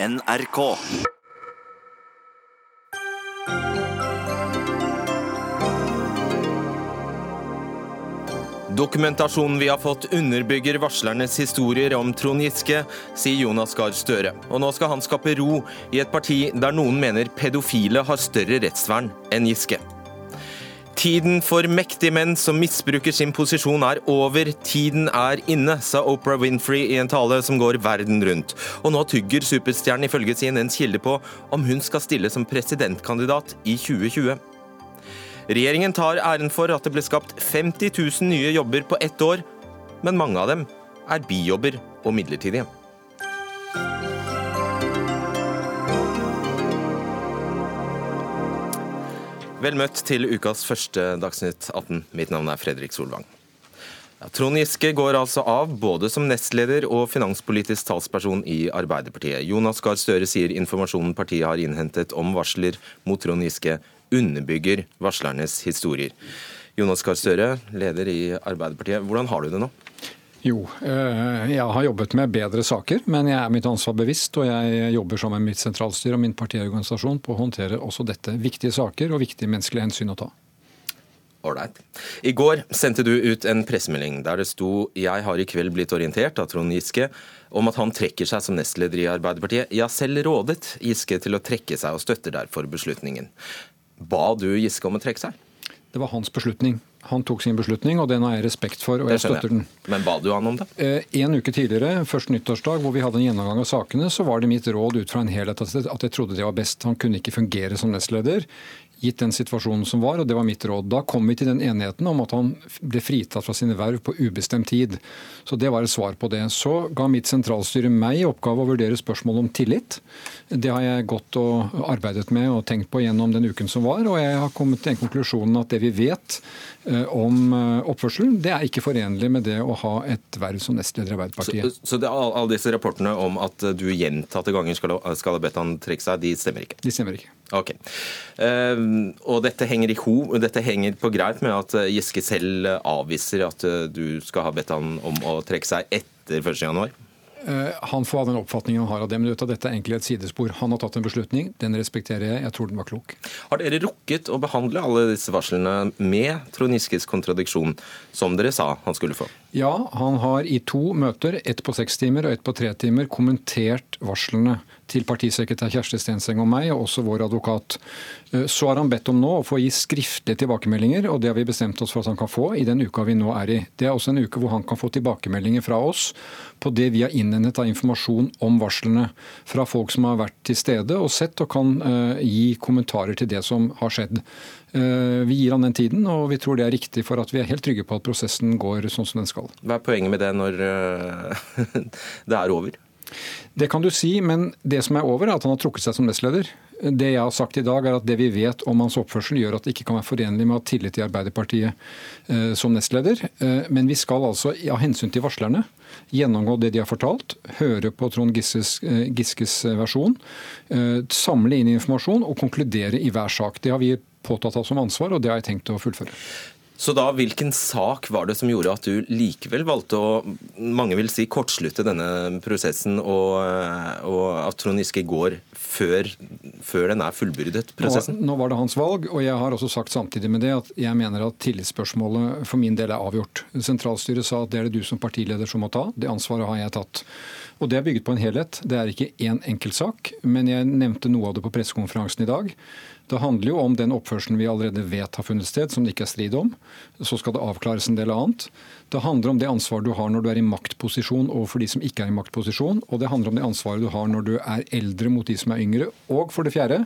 NRK. Dokumentasjonen vi har fått underbygger varslernes historier om Trond Giske, sier Jonas Gahr Støre. Og nå skal han skape ro i et parti der noen mener pedofile har større rettsvern enn Giske. Tiden for mektige menn som misbruker sin posisjon er over, tiden er inne, sa Oprah Winfrey i en tale som går verden rundt. Og nå tygger superstjernen ifølge CNNs kilde på om hun skal stille som presidentkandidat i 2020. Regjeringen tar æren for at det ble skapt 50 000 nye jobber på ett år, men mange av dem er bijobber og midlertidige. Vel møtt til ukas første Dagsnytt 18. Mitt navn er Fredrik Solvang. Ja, Trond Giske går altså av, både som nestleder og finanspolitisk talsperson i Arbeiderpartiet. Jonas Gahr Støre sier informasjonen partiet har innhentet om varsler mot Trond Giske, underbygger varslernes historier. Jonas Gahr Støre, leder i Arbeiderpartiet. Hvordan har du det nå? Jo, eh, jeg har jobbet med bedre saker, men jeg er mitt ansvar bevisst. Og jeg jobber sammen med mitt sentralstyre og min partiorganisasjon på å håndtere også dette. Viktige saker og viktige menneskelige hensyn å ta. Ålreit. I går sendte du ut en pressemelding der det sto 'Jeg har i kveld blitt orientert av Trond Giske om at han trekker seg som nestleder i Arbeiderpartiet'. Jeg har selv rådet Giske til å trekke seg, og støtter derfor beslutningen. Ba du Giske om å trekke seg? Det var hans beslutning. Han tok sin beslutning, og den har jeg respekt for, og jeg støtter den. Men ba du han om det? Eh, En uke tidligere, første nyttårsdag, hvor vi hadde en gjennomgang av sakene, så var det mitt råd ut fra en helhet at jeg trodde det var best. Han kunne ikke fungere som nestleder, gitt den situasjonen som var, og det var mitt råd. Da kom vi til den enigheten om at han ble fritatt fra sine verv på ubestemt tid. Så det var et svar på det. Så ga mitt sentralstyre meg i oppgave å vurdere spørsmål om tillit. Det har jeg gått og arbeidet med og tenkt på gjennom den uken som var, og jeg har kommet til den konklusjonen at det vi vet om eh, oppførselen, det er ikke forenlig med det å ha et verv som nestleder i Arbeiderpartiet. så det, all- alle disse rapportene om at du gjentatte ganger skal, skal ha bedt han trekke seg, de stemmer ikke? De stemmer ikke. Ok. Eh, og dette henger, i ho, dette henger på greip med at eh, Giske selv avviser at eh, du skal ha bedt han om å trekke seg etter 1. Eh, Han får ha den oppfatningen han har av det, men dette er egentlig et sidespor. Han har tatt en beslutning, den respekterer jeg. Jeg tror den var klok. Har dere rukket å behandle alle disse varslene med Trond Giskes kontradiksjon, som dere sa han skulle få? Ja, han har i to møter, ett på seks timer og ett på tre timer, kommentert varslene til partisekretær Kjersti Stenseng og meg, og også vår advokat. Eh, Så har han bedt om nå å få gi skriftlige tilbakemeldinger, og det har vi bestemt oss for at han kan få i den uka vi nå er i. Det er også en uke hvor han kan få tilbakemeldinger fra oss på det vi har innhentet av informasjon om varslene fra folk som har vært til stede og sett, og kan eh, gi kommentarer til det som har skjedd. Eh, Vi gir han den tiden, og vi tror det er riktig for at vi er helt trygge på at prosessen går sånn som den skal. Hva er poenget med det når eh, det er over? Det kan du si, men det som er over, er at han har trukket seg som nestleder. Det jeg har sagt i dag, er at det vi vet om hans oppførsel, gjør at det ikke kan være forenlig med å ha tillit til Arbeiderpartiet eh, som nestleder. Men vi skal altså, av hensyn til varslerne, gjennomgå det de har fortalt, høre på Trond Giskes, Giskes versjon, samle inn informasjon og konkludere i hver sak. Det har vi påtatt av som ansvar, og det har jeg tenkt å fullføre. Så da, hvilken sak var det som gjorde at du likevel valgte å, mange vil si, kortslutte denne prosessen, og, og at Trond Giske går før, før den er fullbyrdet, prosessen? Nå, nå var det hans valg, og jeg har også sagt samtidig med det at jeg mener at tillitsspørsmålet for min del er avgjort. Sentralstyret sa at det er det du som partileder som må ta. Det ansvaret har jeg tatt. Og det er bygget på en helhet. Det er ikke én enkeltsak, men jeg nevnte noe av det på pressekonferansen i dag. Det handler jo om den oppførselen vi allerede vet har funnet sted, som det ikke er strid om. Så skal det avklares en del annet. Det handler om det ansvaret du har når du er i maktposisjon overfor de som ikke er i maktposisjon. Og det handler om det ansvaret du har når du er eldre mot de som er yngre. Og for det fjerde,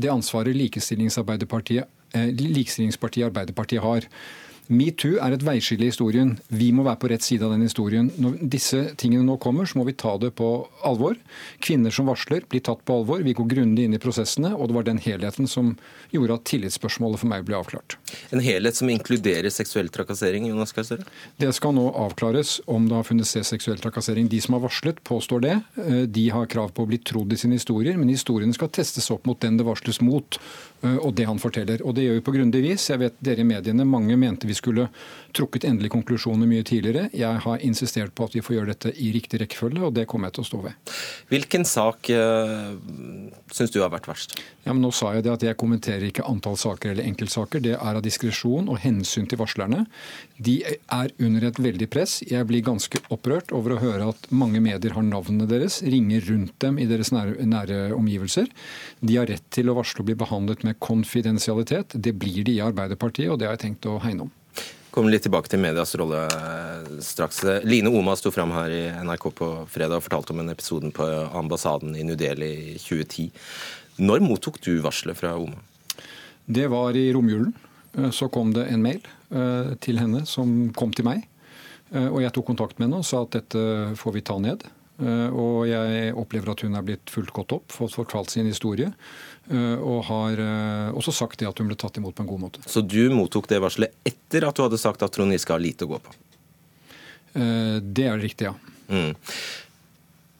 det ansvaret eh, likestillingspartiet Arbeiderpartiet har. Metoo er et veiskille i historien. Vi må være på rett side av den historien. Når disse tingene nå kommer, så må vi ta det på alvor. Kvinner som varsler, blir tatt på alvor. Vi går grundig inn i prosessene, og det var den helheten som gjorde at tillitsspørsmålet for meg ble avklart. En helhet som inkluderer seksuell trakassering? Jonas Gahr Det skal nå avklares om det har funnet sted seksuell trakassering. De som har varslet, påstår det. Eh, De har krav på å bli trodd i sine historier, men historiene skal testes opp mot den det varsles mot, eh, og det han forteller. Og det gjør vi på grundig vis. Jeg vet dere i mediene, mange mente vi skulle trukket endelige konklusjoner mye tidligere. Jeg har insistert på at vi får gjøre dette i riktig rekkefølge, og det kommer jeg til å stå ved. Hvilken sak øh, syns du har vært verst? Ja, men nå sa Jeg det at jeg kommenterer ikke antall saker eller enkeltsaker. Det er av diskresjon og hensyn til varslerne. De er under et veldig press. Jeg blir ganske opprørt over å høre at mange medier har navnene deres, ringer rundt dem i deres nære, nære omgivelser. De har rett til å varsle og bli behandlet med konfidensialitet. Det blir de i Arbeiderpartiet, og det har jeg tenkt å hegne om kommer litt tilbake til medias rolle straks. Line Oma sto fram her i NRK på fredag og fortalte om en episode på ambassaden i New Delhi i 2010. Når mottok du varselet fra Oma? Det var i romjulen. Så kom det en mail eh, til henne som kom til meg. Eh, og jeg tok kontakt med henne og sa at dette får vi ta ned. Eh, og jeg opplever at hun er blitt fulgt godt opp, fått fortalt sin historie. Eh, og har eh, også sagt det at hun ble tatt imot på en god måte. Så du mottok det varselet etter at du hadde sagt at Trond Giske har lite å gå på? Det er det riktige, ja. Mm.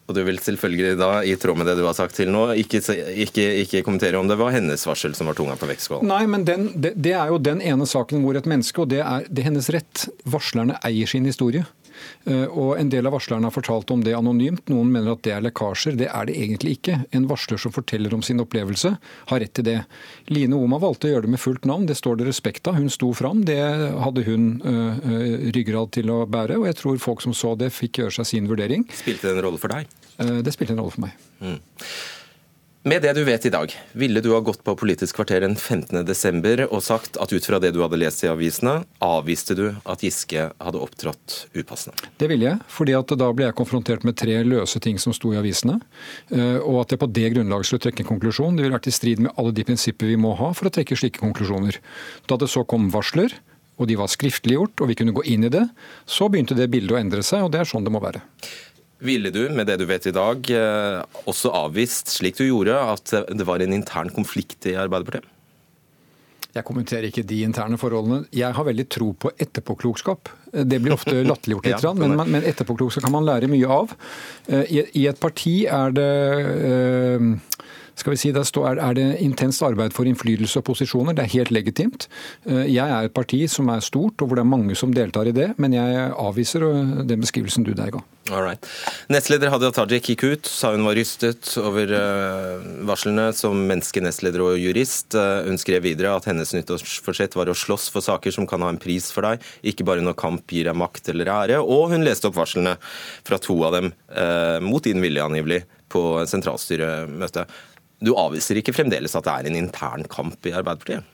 Og du vil selvfølgelig da, i tråd med det du har sagt til nå, ikke, ikke, ikke kommentere om det var hennes varsel som var tunga på vektskålen? Nei, men den, det, det, er jo den ene saken hvor et menneske, og det er, det er hennes rett, varslerne eier sin historie. Eh, og En del av varslerne har fortalt om det anonymt. Noen mener at det er lekkasjer. Det er det egentlig ikke. En varsler som forteller om sin opplevelse, har rett til det. Line Oma valgte å gjøre det med fullt navn. Det står det respekt av. Hun sto fram. Det hadde hun uh, ryggrad til å bære. Og jeg tror folk som så det, fikk gjøre seg sin vurdering. Spilte det en rolle for deg? Det spilte en rolle for meg. Mm. Med det du vet i dag, ville du ha gått på Politisk kvarter den 15.12. og sagt at ut fra det du hadde lest i avisene, avviste du at Giske hadde opptrådt upassende? Det ville jeg, fordi da ble jeg konfrontert med tre løse ting som sto i avisene. Eh, og at jeg på det grunnlaget skulle trekke en konklusjon. Det ville vært i strid med alle de prinsipper vi må ha for å trekke slike konklusjoner. Da det så kom varsler, og de var skriftliggjort, og vi kunne gå inn i det, så begynte det bildet å endre seg, og det er sånn det må være. Ville du, med det du vet i dag, eh, også avvist, slik du gjorde, at det var en intern konflikt i Arbeiderpartiet? Jeg kommenterer ikke de interne forholdene. Jeg har veldig tro på etterpåklokskap. Det blir ofte latterliggjort litt, ja, men, men etterpåklokskap kan man lære mye av. Eh, I et parti er det eh, skal vi si, er det intenst arbeid for innflytelse og posisjoner. Det er helt legitimt. Eh, jeg er et parti som er stort, og hvor det er mange som deltar i det. Men jeg avviser eh, den beskrivelsen du der ga. Alright. Nestleder Hadia Tajik gikk ut, sa hun var rystet over eh, varslene som menneskenestleder og jurist. Hun skrev videre at hennes nyttårsforsett var å slåss for saker som kan ha en pris for deg, ikke bare når kamp gir deg makt eller ære. Og hun leste opp varslene fra to av dem, mot din vilje angivelig, på sentralstyremøtet. Du avviser ikke fremdeles at det er en intern kamp i Arbeiderpartiet?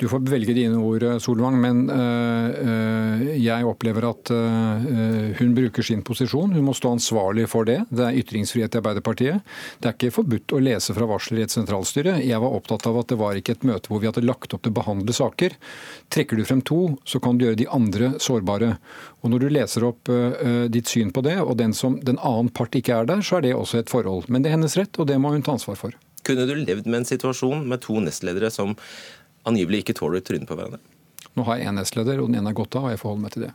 Du får velge dine ord, Solvang, men uh, jeg opplever at hun bruker sin posisjon. Hun må stå ansvarlig for det. Det er ytringsfrihet i Arbeiderpartiet. Det er ikke forbudt å lese fra varsler i et sentralstyre. Jeg var opptatt av at det var ikke et møte hvor vi hadde lagt opp til å behandle saker. Trekker du frem to, så kan du gjøre de andre sårbare. Og Når du leser opp ditt syn på det, og den, som, den annen part ikke er der, så er det også et forhold. Men det er hennes rett, og det må hun ta ansvar for. Kunne du levd med en situasjon med to nestledere som angivelig ikke tåler trynet på hverandre. Nå har jeg én nestleder, og den ene er gått av, og jeg forholder meg til det.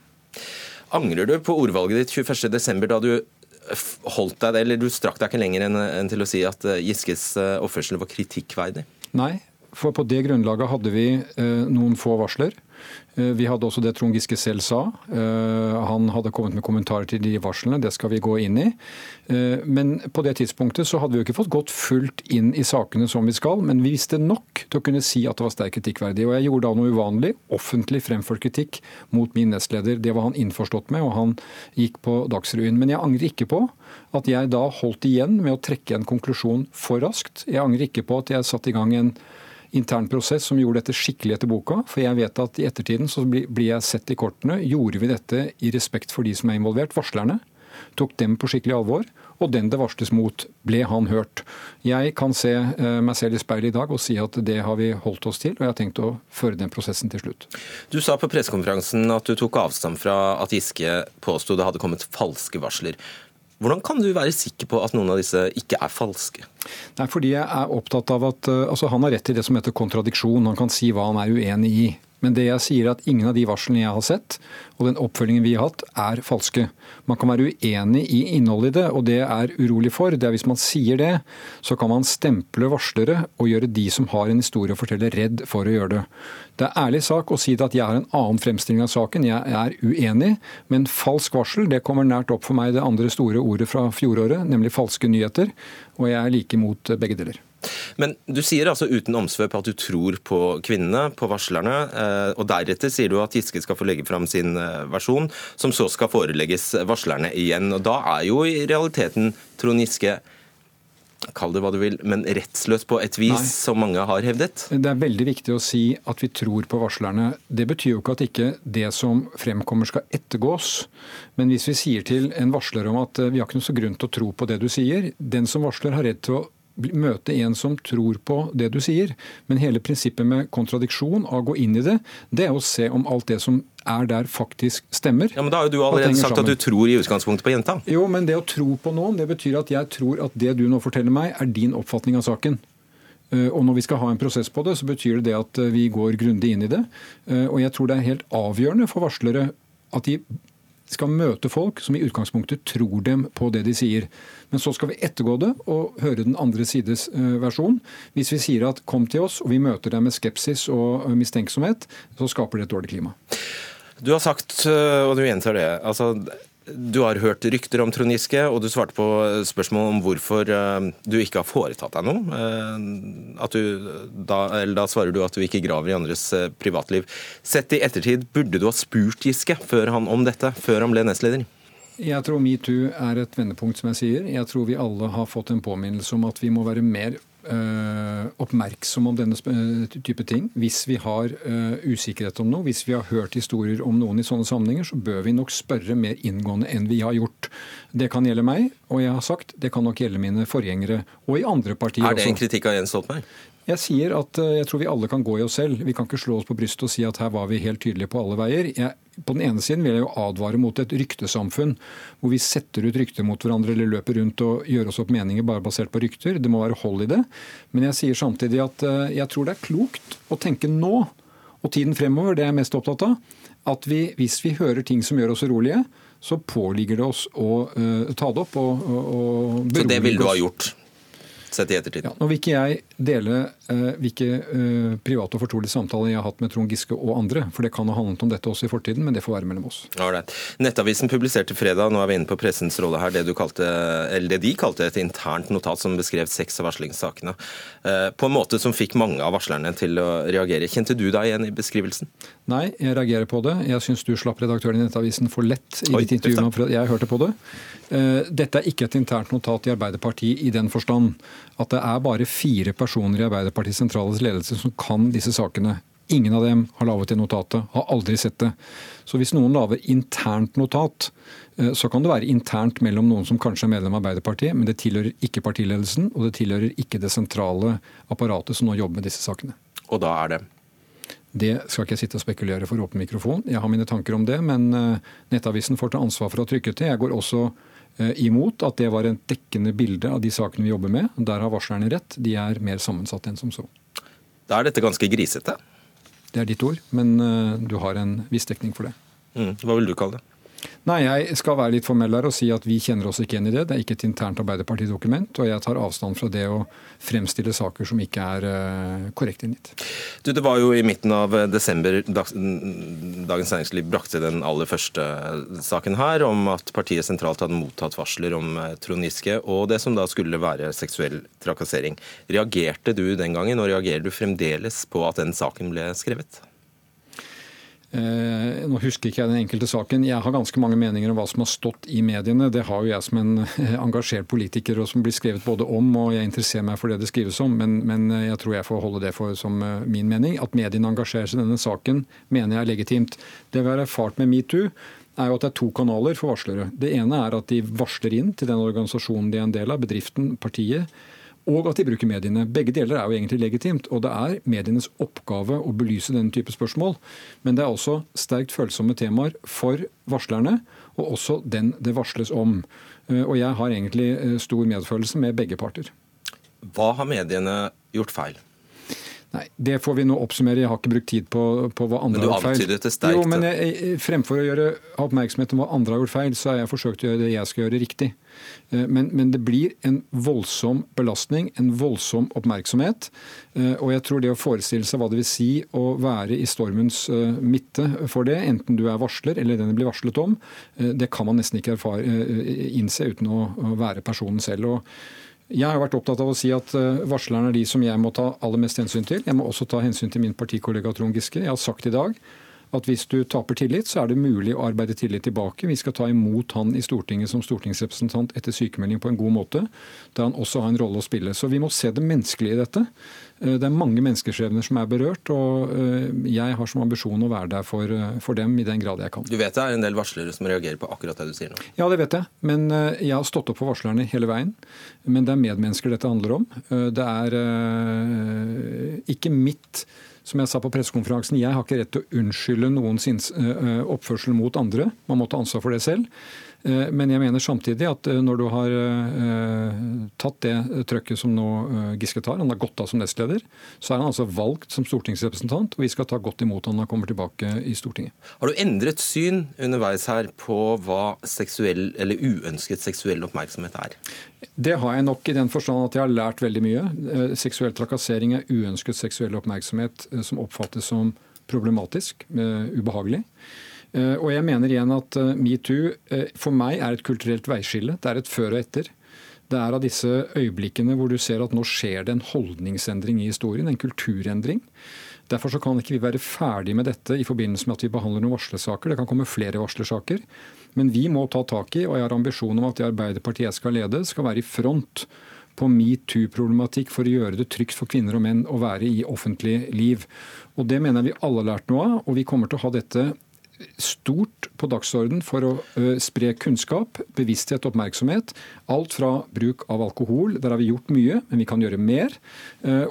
Angrer du på ordvalget ditt 21.12., da du holdt deg, eller du strakk deg ikke lenger enn til å si at eh, Giskes eh, oppførsel var kritikkverdig? Nei, for på det grunnlaget hadde vi eh, noen få varsler. Eh, vi hadde også det Trond Giske selv sa. Eh, han hadde kommet med kommentarer til de varslene, det skal vi gå inn i. Eh, men på det tidspunktet så hadde vi jo ikke fått gått fullt inn i sakene som vi skal, men vi visste nok til å kunne si at det var sterkt kritikkverdig. Og jeg gjorde da noe uvanlig, offentlig fremført kritikk mot min nestleder. Det var han innforstått med, og han gikk på Dagsrevyen. Men jeg angrer ikke på at jeg da holdt igjen med å trekke en konklusjon for raskt. Jeg angrer ikke på at jeg satte i gang en intern prosess som gjorde dette skikkelig etter boka. For jeg vet at i ettertiden så blir jeg sett i kortene. Gjorde vi dette i respekt for de som er involvert, varslerne? Tok dem på skikkelig alvor? Og den det varsles mot, ble han hørt? Jeg kan se eh, meg selv i speilet i dag og si at det har vi holdt oss til, og jeg har tenkt å føre den prosessen til slutt. Du sa på pressekonferansen at du tok avstand fra at Giske påsto det hadde kommet falske varsler. Hvordan kan du være sikker på at noen av disse ikke er falske? Nei, fordi jeg er opptatt av at uh, altså Han har rett til det som heter kontradiksjon. Han kan si hva han er uenig i. Men det jeg sier er at ingen av de varslene jeg har sett, og den oppfølgingen vi har hatt, er falske. Man kan være uenig i innholdet i det, og det er urolig for, det er hvis man sier det, så kan man stemple varslere og gjøre de som har en historie å fortelle, redd for å gjøre det. Det er ærlig sak å si det at jeg har en annen fremstilling av saken. Jeg er uenig, men falsk varsel det kommer nært opp for meg det andre store ordet fra fjoråret, nemlig falske nyheter. Og jeg er like imot begge deler. Men du sier altså uten omsvøp at du tror på kvinnene, på varslerne. Eh, og deretter sier du at Giske skal få legge fram sin eh, versjon, som så skal forelegges varslerne igjen. Og da er jo i realiteten Trond Giske kall det hva du vil, men rettsløs på et vis, Nei. som mange har hevdet? Det er veldig viktig å si at vi tror på varslerne. Det betyr jo ikke at ikke det som fremkommer skal ettergås. Men hvis vi sier til en varsler om at eh, vi har ikke noe så grunn til å tro på det du sier, den som varsler har redd til å møte en som tror på det du sier. Men hele prinsippet med kontradiksjon, av å gå inn i det, det er å se om alt det som er der, faktisk stemmer. Ja, men Da har jo du allerede sagt sammen. at du tror i utgangspunktet på jenta. Jo, men det å tro på noen, det betyr at jeg tror at det du nå forteller meg, er din oppfatning av saken. Eh, og når vi skal ha en prosess på det, så betyr det at eh, vi går grundig inn i det. Eh, og jeg tror det er helt avgjørende for varslere at de skal møte folk som i utgangspunktet tror dem på det de sier. Men så skal vi ettergå det og høre den andre sides eh, versjon. Hvis vi sier at kom til oss, og vi møter deg med skepsis og mistenksomhet, så skaper det et dårlig klima. Du har sagt, eh, og du gjentar det, altså du har hørt rykter om Trond Giske, og du svarte på spørsmål om hvorfor eh, du ikke har foretatt deg noe. Eh, du, da, da, svarer du at du ikke graver i andres eh, privatliv. Sett i ettertid, burde du ha spurt Giske før han om dette, før han ble nestleder? Jeg tror metoo er et vendepunkt, som jeg sier. Jeg tror vi alle har fått en påminnelse om at vi må være mer uh, oppmerksom om denne type ting. Hvis vi har uh, usikkerhet om noe, hvis vi har hørt historier om noen i sånne sammenhenger, så bør vi nok spørre mer inngående enn vi har gjort. Det kan gjelde meg, og jeg har sagt det kan nok gjelde mine forgjengere. Og i andre partier også. Er det en kritikk av Jens Stoltenberg? Jeg sier at eh, jeg tror vi alle kan gå i oss selv. Vi kan ikke slå oss på brystet og si at her var vi helt tydelige på alle veier. Jeg, på den ene siden vil jeg jo advare mot et ryktesamfunn hvor vi setter ut rykter mot hverandre eller løper rundt og gjør oss opp meninger bare basert på rykter. Det må være hold i det. Men jeg sier samtidig at eh, jeg tror det er klokt å tenke nå, og tiden fremover, det er jeg mest opptatt av, at vi, hvis vi hører ting som gjør oss urolige, så påligger det oss å uh, ta det opp og, og, og Så det ville du ha gjort? Sett i ettertid. Ja, nå vil ikke jeg dele uh, hvilke uh, private og fortrolige samtaler jeg har hatt med Trond Giske og andre, for det kan ha handlet om dette også i fortiden, men det får være mellom oss. Alright. Nettavisen publiserte fredag, nå er vi inne på pressens rolle her, det, kalte, det de kalte et internt notat som beskrev seks av varslingssakene, uh, på en måte som fikk mange av varslerne til å reagere. Kjente du deg igjen i beskrivelsen? Nei, jeg reagerer på det. Jeg syns du slapp redaktøren i Nettavisen for lett i Oi, ditt intervju. Jeg hørte på det. Dette er ikke et internt notat i Arbeiderpartiet i den forstand at det er bare fire personer i Arbeiderpartiets sentrales ledelse som kan disse sakene. Ingen av dem har laget det notatet, har aldri sett det. Så hvis noen lager internt notat, eh, så kan det være internt mellom noen som kanskje er medlem av Arbeiderpartiet, men det tilhører ikke partiledelsen, og det tilhører ikke det sentrale apparatet som nå jobber med disse sakene. Og da er det? Det skal ikke jeg sitte og spekulere for åpen mikrofon. Jeg har mine tanker om det, men eh, Nettavisen får ta ansvar for å ha trykket det. Jeg går også Eh, imot at det var et dekkende bilde av de sakene vi jobber med. Der har varslerne rett. De er mer sammensatt enn som så. Da er dette ganske grisete? Det er ditt ord, men eh, du har en viss dekning for det. Mm. Hva vil du kalle det? Nei, Jeg skal være litt formell her og si at vi kjenner oss ikke igjen i det. Det er ikke et internt Arbeiderpartidokument, og jeg tar avstand fra det å fremstille saker som ikke er uh, korrekt inngitt. Du, Det var jo i midten av desember Dagens Næringsliv brakte den aller første saken her, om at partiet sentralt hadde mottatt varsler om eh, Trond Giske og det som da skulle være seksuell trakassering. Reagerte du den gangen, og reagerer du fremdeles på at den saken ble skrevet? Eh, nå husker ikke jeg den enkelte saken. Jeg har ganske mange meninger om hva som har stått i mediene. Det har jo jeg som en eh, engasjert politiker, og som blir skrevet både om, og jeg interesserer meg for det det skrives om. Men, men eh, jeg tror jeg får holde det for som min mening. At mediene engasjerer seg i denne saken, mener jeg er legitimt. Det vi har erfart med metoo, er jo at det er to kanaler for varslere. Det ene er at de varsler inn til den organisasjonen de er en del av, bedriften, partiet og at de bruker mediene. Begge deler er jo egentlig legitimt. Og det er medienes oppgave å belyse denne type spørsmål. Men det er også sterkt følsomme temaer for varslerne, og også den det varsles om. Eh, og jeg har egentlig eh, stor medfølelse med begge parter. Hva har mediene gjort feil? Nei, Det får vi nå oppsummere. Jeg har ikke brukt tid på, på hva andre har gjort feil. Men du antydet det sterkt. Jo, men jeg, Fremfor å gjøre oppmerksomhet om hva andre har gjort feil, så har jeg forsøkt å gjøre det jeg skal gjøre riktig. Eh, men, men, det blir en voldsom belastning, en voldsom oppmerksomhet. Eh, og jeg tror det å forestille seg hva det vil si å være i stormens eh, midte for det, enten du er varsler eller den det blir varslet om, det kan man nesten ikke innse uten å være personen selv. og jeg har vært opptatt av å si at varslerne er de som jeg må ta aller mest hensyn til. Jeg må også ta hensyn til min partikollega Trond Giske. Jeg har sagt i dag at hvis du taper tillit, så er det mulig å arbeide tillit tilbake. Vi skal ta imot han i Stortinget som stortingsrepresentant etter sykemelding på en god måte, der han også har en rolle å spille. Så vi må se det menneskelige i dette. Eh, det er mange menneskeskjebner som er berørt, og eh, jeg har som ambisjon å være der for, eh, for, dem i den grad jeg kan. Du vet det er en del varslere som reagerer på akkurat det du sier nå? Ja, det vet jeg. Men jeg har stått opp for varslerne hele veien. Men det er medmennesker dette handler om. Det er ikke mitt som jeg sa på pressekonferansen, jeg har ikke rett til å unnskylde noens oppførsel mot andre. Man må ta ansvar for det selv. Eh, men jeg mener samtidig at eh, når du har eh, tatt det trøkket som nå Giske tar, han har gått av som nestleder, så er han altså valgt som stortingsrepresentant, og vi skal ta godt imot han når han kommer tilbake i Stortinget. Har du endret syn underveis her på hva seksuell eller uønsket seksuell oppmerksomhet er? Det har jeg nok i den forstand at jeg har lært veldig mye. Seksuell trakassering er uønsket seksuell oppmerksomhet som oppfattes som problematisk, ubehagelig. Eh, og jeg mener igjen at eh, metoo eh, for meg er et kulturelt veiskille. Det er et før og etter. Det er av disse øyeblikkene hvor du ser at nå skjer det en holdningsendring i historien, en kulturendring. Derfor så kan ikke vi være ferdig med dette i forbindelse med at vi behandler noen varslersaker. Det kan komme flere varslersaker. Men vi må ta tak i, og jeg har ambisjon om at det Arbeiderpartiet jeg skal lede, skal være i front på metoo-problematikk for å gjøre det trygt for kvinner og menn å være i offentlig liv. Og Det mener jeg vi alle har lært noe av, og vi kommer til å ha dette stort på dagsorden for å spre kunnskap, bevissthet og oppmerksomhet. Alt fra bruk av alkohol, der har vi gjort mye, men vi kan gjøre mer.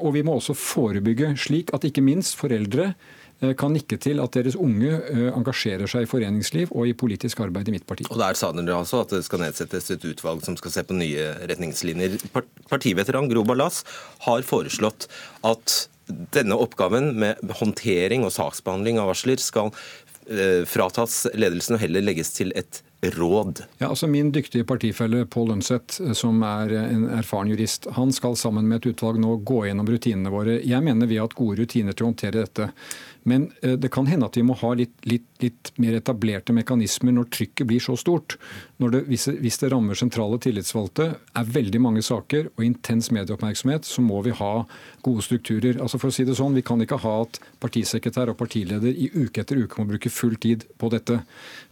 Og vi må også forebygge, slik at ikke minst foreldre kan nikke til at deres unge engasjerer seg i foreningsliv og i politisk arbeid i mitt parti. Og Der sa dere altså at det skal nedsettes et utvalg som skal se på nye retningslinjer. Partiveteran Gro Ballas har foreslått at denne oppgaven med håndtering og saksbehandling av varsler skal fratas ledelsen og heller legges til et råd? Ja, altså Min dyktige partifelle Pål Lønseth, eh, som er en erfaren jurist, han skal sammen med et utvalg nå gå gjennom rutinene våre. Jeg mener vi har hatt gode rutiner til å håndtere dette. Men eh, det kan hende at vi må ha litt, litt, litt mer etablerte mekanismer når trykket blir så stort. Det, hvis, hvis, det, rammer sentrale tillitsvalgte, er veldig mange saker og intens medieoppmerksomhet, så må vi ha gode strukturer. Altså for å si det sånn, Vi kan ikke ha at partisekretær og partileder i uke etter uke må bruke full tid på dette.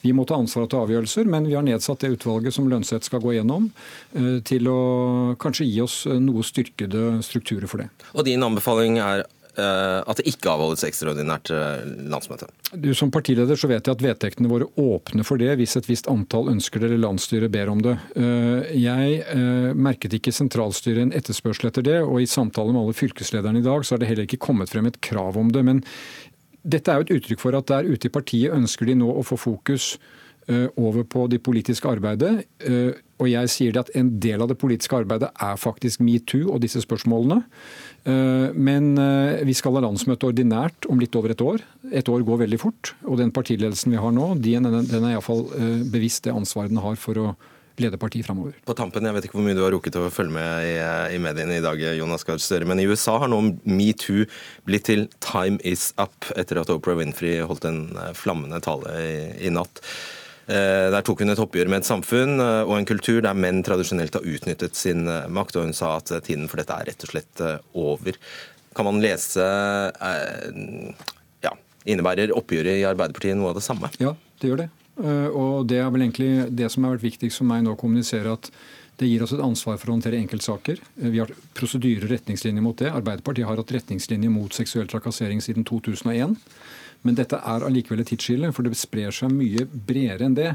Vi må ta ansvar og ta avgjørelser, men vi har nedsatt det utvalget som Lønseth skal gå gjennom, eh, til å kanskje gi oss noe styrkede strukturer for det. Og din anbefaling er Eh, at det ikke avholdes ekstraordinært eh, landsmøte? Du Som partileder så vet jeg at vedtektene våre åpner for det hvis et visst antall ønsker det eller landsstyret ber om det. Eh, jeg merket ikke sentralstyret en etterspørsel etter det, og i samtale med alle fylkeslederne i dag så har det heller ikke kommet frem et krav om det. Men dette er jo et uttrykk for at der ute i partiet ønsker de nå å få fokus over på det politiske arbeidet. Og jeg sier det at en del av det politiske arbeidet er faktisk metoo og disse spørsmålene. Eh, men eh, vi skal ha landsmøte ordinært om litt over et år. Et år går veldig fort. Og den partiledelsen vi har nå, den er iallfall eh, bevisst det ansvaret den har for å lede partiet framover. På tampen, jeg vet ikke hvor mye du har rukket å følge med i, mediene i dag, Jonas Gahr Støre, men i USA har nå metoo blitt til 'time is up' etter at Oprah Winfrey holdt en flammende tale i natt. Eh, der tok hun et oppgjør med et samfunn eh, og en kultur der menn tradisjonelt har utnyttet sin eh, makt, og hun sa at tiden for dette er rett og slett over. Kan man lese ja, Innebærer oppgjøret i Arbeiderpartiet noe av det samme? Ja, det gjør det. Og det er vel egentlig det som har vært viktigst for meg nå å kommunisere, at det gir oss et ansvar for å håndtere enkeltsaker. Vi har prosedyrer og retningslinjer mot det. Arbeiderpartiet har hatt retningslinjer mot seksuell trakassering siden 2001. Men dette er allikevel et tidsskille, for det sprer seg mye bredere enn det.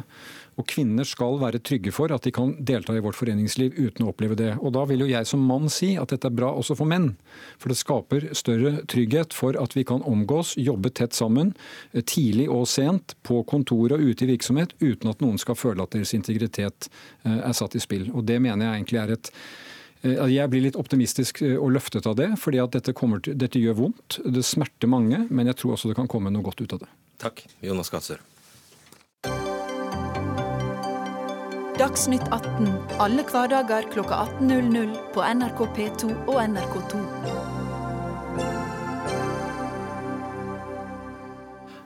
Og kvinner skal være trygge for at de kan delta i vårt foreningsliv uten å oppleve det. Og da vil jo jeg som mann si at dette er bra også for menn. For det skaper større trygghet for at vi kan omgås, jobbe tett sammen, eh, tidlig og sent, på kontor og ute i virksomhet, uten at noen skal føle at deres integritet eh, er satt i spill. Og det mener jeg egentlig er et Jeg blir litt optimistisk og løftet av det, fordi at dette, til, dette gjør vondt. Det smerter mange, men jeg tror også det kan komme noe godt ut av det. Takk, Jonas Gahr Dagsnytt 18 alle hverdager kl 18.00 på NRK P2 og NRK2.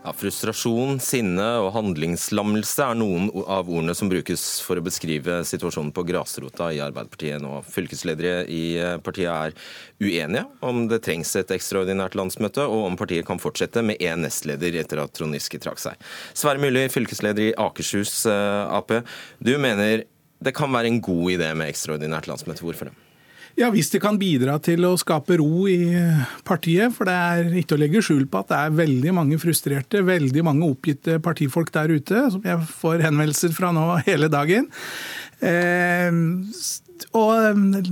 Ja, frustrasjon, sinne og handlingslammelse er noen av ordene som brukes for å beskrive situasjonen på grasrota i Arbeiderpartiet nå. Fylkesledere i eh, partiet er uenige om det trengs et ekstraordinært landsmøte, og om partiet kan fortsette med én nestleder etter at Trond Giske trakk seg. Sverre Myrli, fylkesleder i Akershus eh, Ap. Du mener det kan være en god idé med ekstraordinært landsmøte. Hvorfor det? Ja, Hvis det kan bidra til å skape ro i partiet. For det er ikke å legge skjul på at det er veldig mange frustrerte, veldig mange oppgitte partifolk der ute, som jeg får henvendelser fra nå hele dagen. Eh, og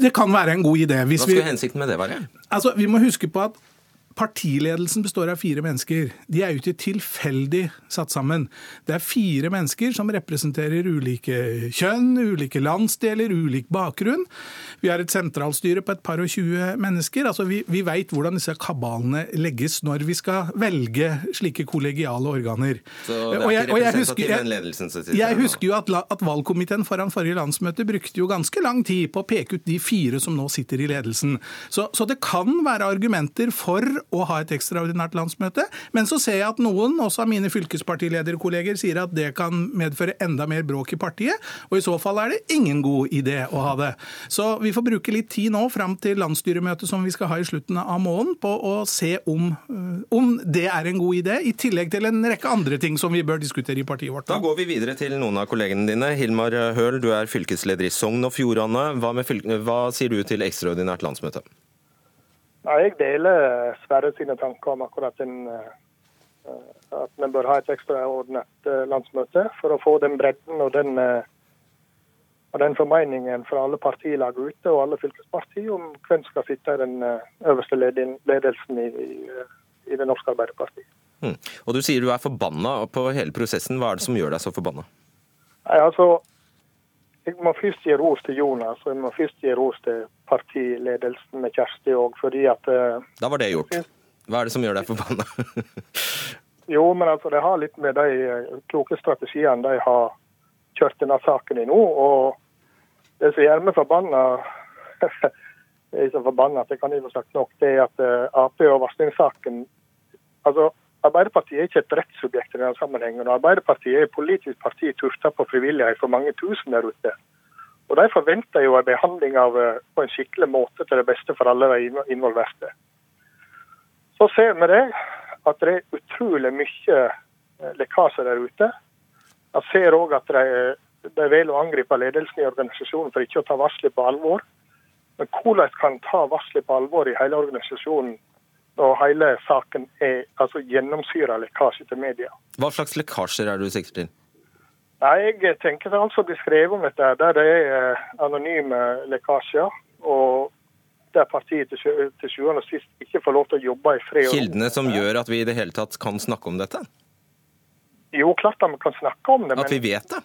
det kan være en god idé. Hva skal hensikten med det være? Altså, Vi må huske på at Partiledelsen består av fire mennesker. De er jo ikke tilfeldig satt sammen. Det er fire mennesker som representerer ulike kjønn, ulike landsdeler, ulik bakgrunn. Vi har et sentralstyre på et par og tjue mennesker. Altså, vi, vi veit hvordan disse kabalene legges når vi skal velge slike kollegiale organer. Så det er ikke representativ jeg, ledelsen som Jeg husker jo at, at valgkomiteen foran forrige landsmøte brukte jo ganske lang tid på å peke ut de fire som nå sitter i ledelsen. Så, så det kan være argumenter for å ha et ekstraordinært landsmøte. Men så ser jeg at noen, også av mine fylkespartilederkolleger, sier at det kan medføre enda mer bråk i partiet. Og i så fall er det ingen god idé å ha det. Så vi får bruke litt tid nå fram til landsstyremøtet som vi skal ha i slutten av måneden, på å se om, eh, om det er en god idé, i tillegg til en rekke andre ting som vi bør diskutere i partiet vårt. Da, da går vi videre til noen av kollegene dine. Hilmar Høl, du er fylkesleder i Sogn og Fjordane. Hva, hva sier du til ekstraordinært landsmøte? Ja, jeg deler Sverre sine tanker om akkurat den, eh, at vi bør ha et ekstraordnet eh, landsmøte for å få den bredden og den, eh, og den formeningen fra alle partilag ute og alle fylkespartier om hvem skal sitte i den øverste ledelsen i, i, i det norske Arbeiderpartiet. Mm. Og Du sier du er forbanna på hele prosessen. Hva er det som gjør deg så forbanna? Nei, altså, jeg må først gi ros til Jonas og jeg må først gi ros til partiledelsen med Kjersti òg, fordi at eh, Da var det gjort. Hva er det som gjør deg forbanna? jo, men altså, det har litt med de eh, kloke strategiene de har kjørt denne saken i nå. Og det som gjør meg forbanna Jeg er så forbanna at jeg kan ikke få sagt nok, det er at eh, Ap og varslingssaken altså, Arbeiderpartiet er ikke et rettssubjekt i denne sammenhengen. og Arbeiderpartiet er et politisk parti tufta på frivillighet for mange tusen der ute. Og De forventer jo en behandling av, eh, på en skikkelig måte til det beste for alle de involverte. Så ser vi det at det er utrolig mye eh, lekkasjer der ute. Jeg ser òg at de, de velger å angripe ledelsen i organisasjonen for ikke å ta varselet på alvor. Men hvordan kan ta varselet på alvor i hele organisasjonen og hele saken er altså gjennomsyra lekkasje til media. Hva slags lekkasjer er du sikker til? Nei, Jeg tenker det altså blir skrevet om dette der det er eh, anonyme lekkasjer. og der partiet til sjuende og sist ikke får lov til å jobbe i fred. Kildene som gjør at vi i det hele tatt kan snakke om dette? Jo, klart at vi kan snakke om det. At vi vet det?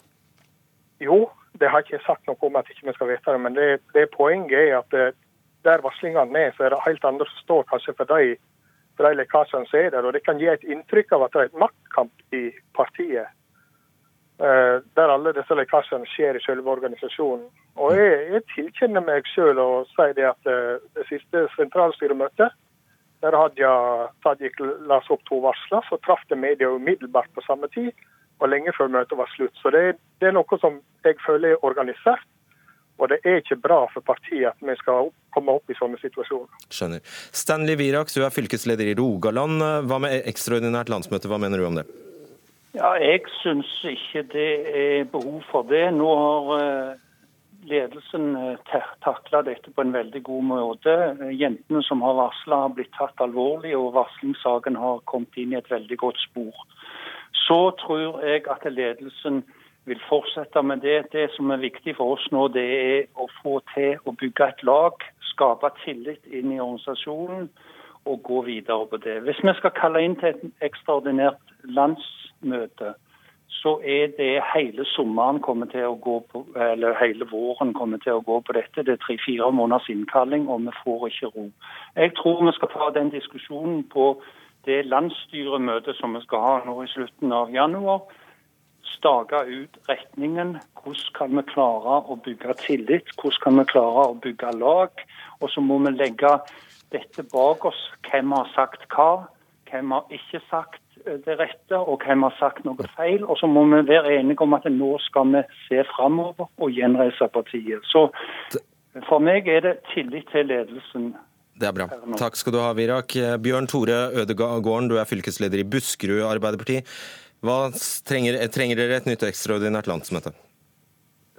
Jo, det har ikke jeg sagt noe om at ikke vi skal vite det. Men det, det poenget er at eh, der varslingene er, så er det helt andre som står kanskje for de, for de lekkasjene som er der. Og det kan gi et inntrykk av at det er et maktkamp i partiet. Uh, der alle disse lekkasjene skjer i selve organisasjonen. Og jeg, jeg tilkjenner meg selv å si det at uh, det siste sentralstyremøtet, der Hadia Tajik las opp to varsler, så traff det media umiddelbart på samme tid, og lenge før møtet var slutt. Så det, det er noe som jeg føler er organisert og det er ikke bra for partiet at vi skal komme opp i sånne situasjoner. Skjønner. Stanley Virak, du er fylkesleder i Rogaland. Hva med ekstraordinært landsmøte, hva mener du om det? Ja, Jeg syns ikke det er behov for det. Nå har eh, ledelsen eh, takla dette på en veldig god måte. Jentene som har varsla har blitt tatt alvorlig, og varslingssaken har kommet inn i et veldig godt spor. Så tror jeg at ledelsen vil fortsette med det. Det som er viktig for oss nå, det er å få til å bygge et lag, skape tillit inn i organisasjonen og gå videre på det. Hvis vi skal kalle inn til et ekstraordinært landsmøte, så er det hele sommeren kommer til å gå på, eller hele våren kommer til å gå på dette. Det er tre-fire måneders innkalling, og vi får ikke ro. Jeg tror vi skal ta den diskusjonen på det landsstyremøtet som vi skal ha nå i slutten av januar. Stake ut retningen. Hvordan kan vi klare å bygge tillit? Hvordan kan vi klare å bygge lag? Og så må vi legge dette bak oss. Hvem har sagt hva? Hvem har ikke sagt det rette, og hvem har sagt noe feil. Og så må vi være enige om at nå skal vi se framover og gjenreise partiet. Så for meg er det tillit til ledelsen. Det er bra. Takk skal du ha, Virak. Bjørn Tore Ødegården, du er fylkesleder i Buskerud Arbeiderparti. Hva trenger, trenger dere et nytt ekstraordinært landsmøte?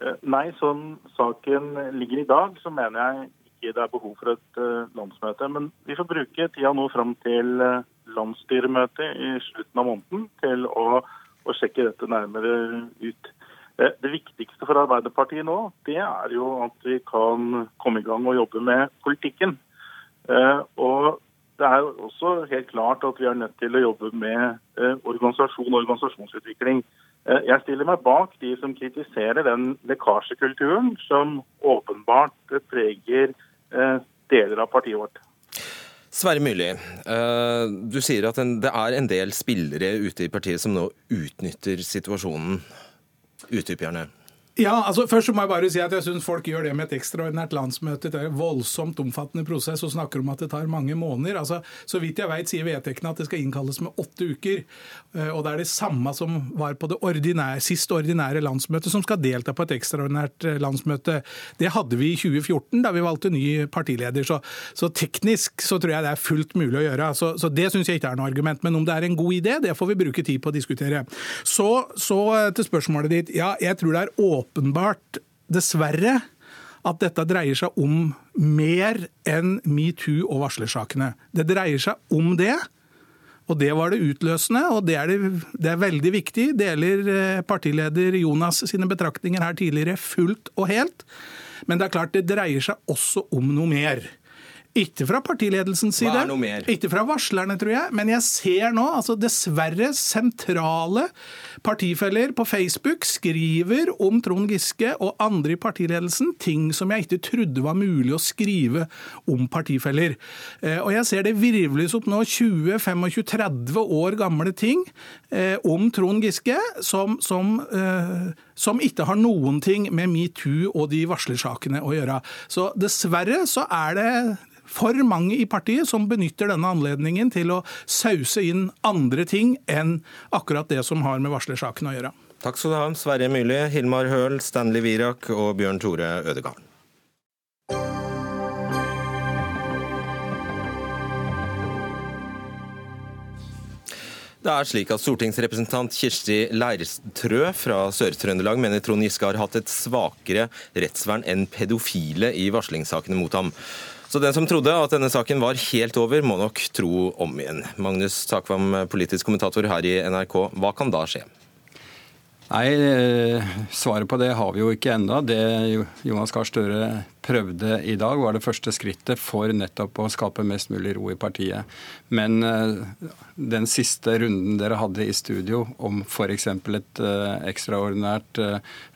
Eh, nei, sånn saken ligger i dag, så mener jeg ikke det er behov for et uh, landsmøte. Men vi får bruke tida nå fram til uh, landsstyremøtet i slutten av måneden til å, å sjekke dette nærmere ut. Det viktigste for Arbeiderpartiet nå, det er jo at vi kan komme i gang og jobbe med politikken. Og det er jo også helt klart at vi er nødt til å jobbe med organisasjon og organisasjonsutvikling. Jeg stiller meg bak de som kritiserer den lekkasjekulturen som åpenbart preger Eh, deler av partiet vårt. Sverre Myrli, eh, du sier at det er en del spillere ute i partiet som nå utnytter situasjonen. Utdyp gjerne. Ja, altså Først må jeg bare si at jeg syns folk gjør det med et ekstraordinært landsmøte. Det er en voldsomt omfattende prosess og snakker om at det tar mange måneder. Altså, Så vidt jeg vet, sier vedtektene at det skal innkalles med åtte uker. Eh, og det er det samme som var på det ordinære, sist ordinære landsmøtet, som skal delta på et ekstraordinært eh, landsmøte. Det hadde vi i 2014, da vi valgte ny partileder. Så, så teknisk så tror jeg det er fullt mulig å gjøre. Så, så det syns jeg ikke er noe argument. Men om det er en god idé, det får vi bruke tid på å diskutere. Så, så eh, til spørsmålet ditt. Ja, jeg tror det er åpent åpenbart, dessverre, at dette dreier seg om mer enn metoo og varslersakene. Det dreier seg om det. Og det var det utløsende, og det er, det, det er veldig viktig. Deler eh, partileder Jonas sine betraktninger her tidligere fullt og helt. Men det er klart det dreier seg også om noe mer. Ikke fra partiledelsens side. Hva er noe mer? Ikke fra varslerne, tror jeg. Men jeg ser nå, altså dessverre, sentrale partifeller på Facebook skriver om Trond Giske og andre i partiledelsen ting som jeg ikke trodde var mulig å skrive om partifeller. Eh, og jeg ser det virvles opp nå 20-25-30 år gamle ting eh, om Trond Giske som, som, eh, som ikke har noen ting med metoo og de varslersakene å gjøre. Så dessverre så er det for mange i partiet som benytter denne anledningen til å sause inn andre ting enn akkurat det som har med varslersaken å gjøre. Takk skal du ha, Sverre Myrli, Hilmar Høel, Stanley Wirak og Bjørn Tore Ødegaard. Det er slik at Stortingsrepresentant Kirsti Leirtrø fra Sør-Trøndelag mener Trond Giske har hatt et svakere rettsvern enn pedofile i varslingssakene mot ham. Så den som trodde at denne saken var helt over, må nok tro om igjen. Magnus Takvam, politisk kommentator her i NRK, hva kan da skje? Nei, eh, Svaret på det har vi jo ikke ennå. Det Jonas Gahr Støre prøvde i dag, var det første skrittet for nettopp å skape mest mulig ro i partiet. Men eh, den siste runden dere hadde i studio om f.eks. et eh, ekstraordinært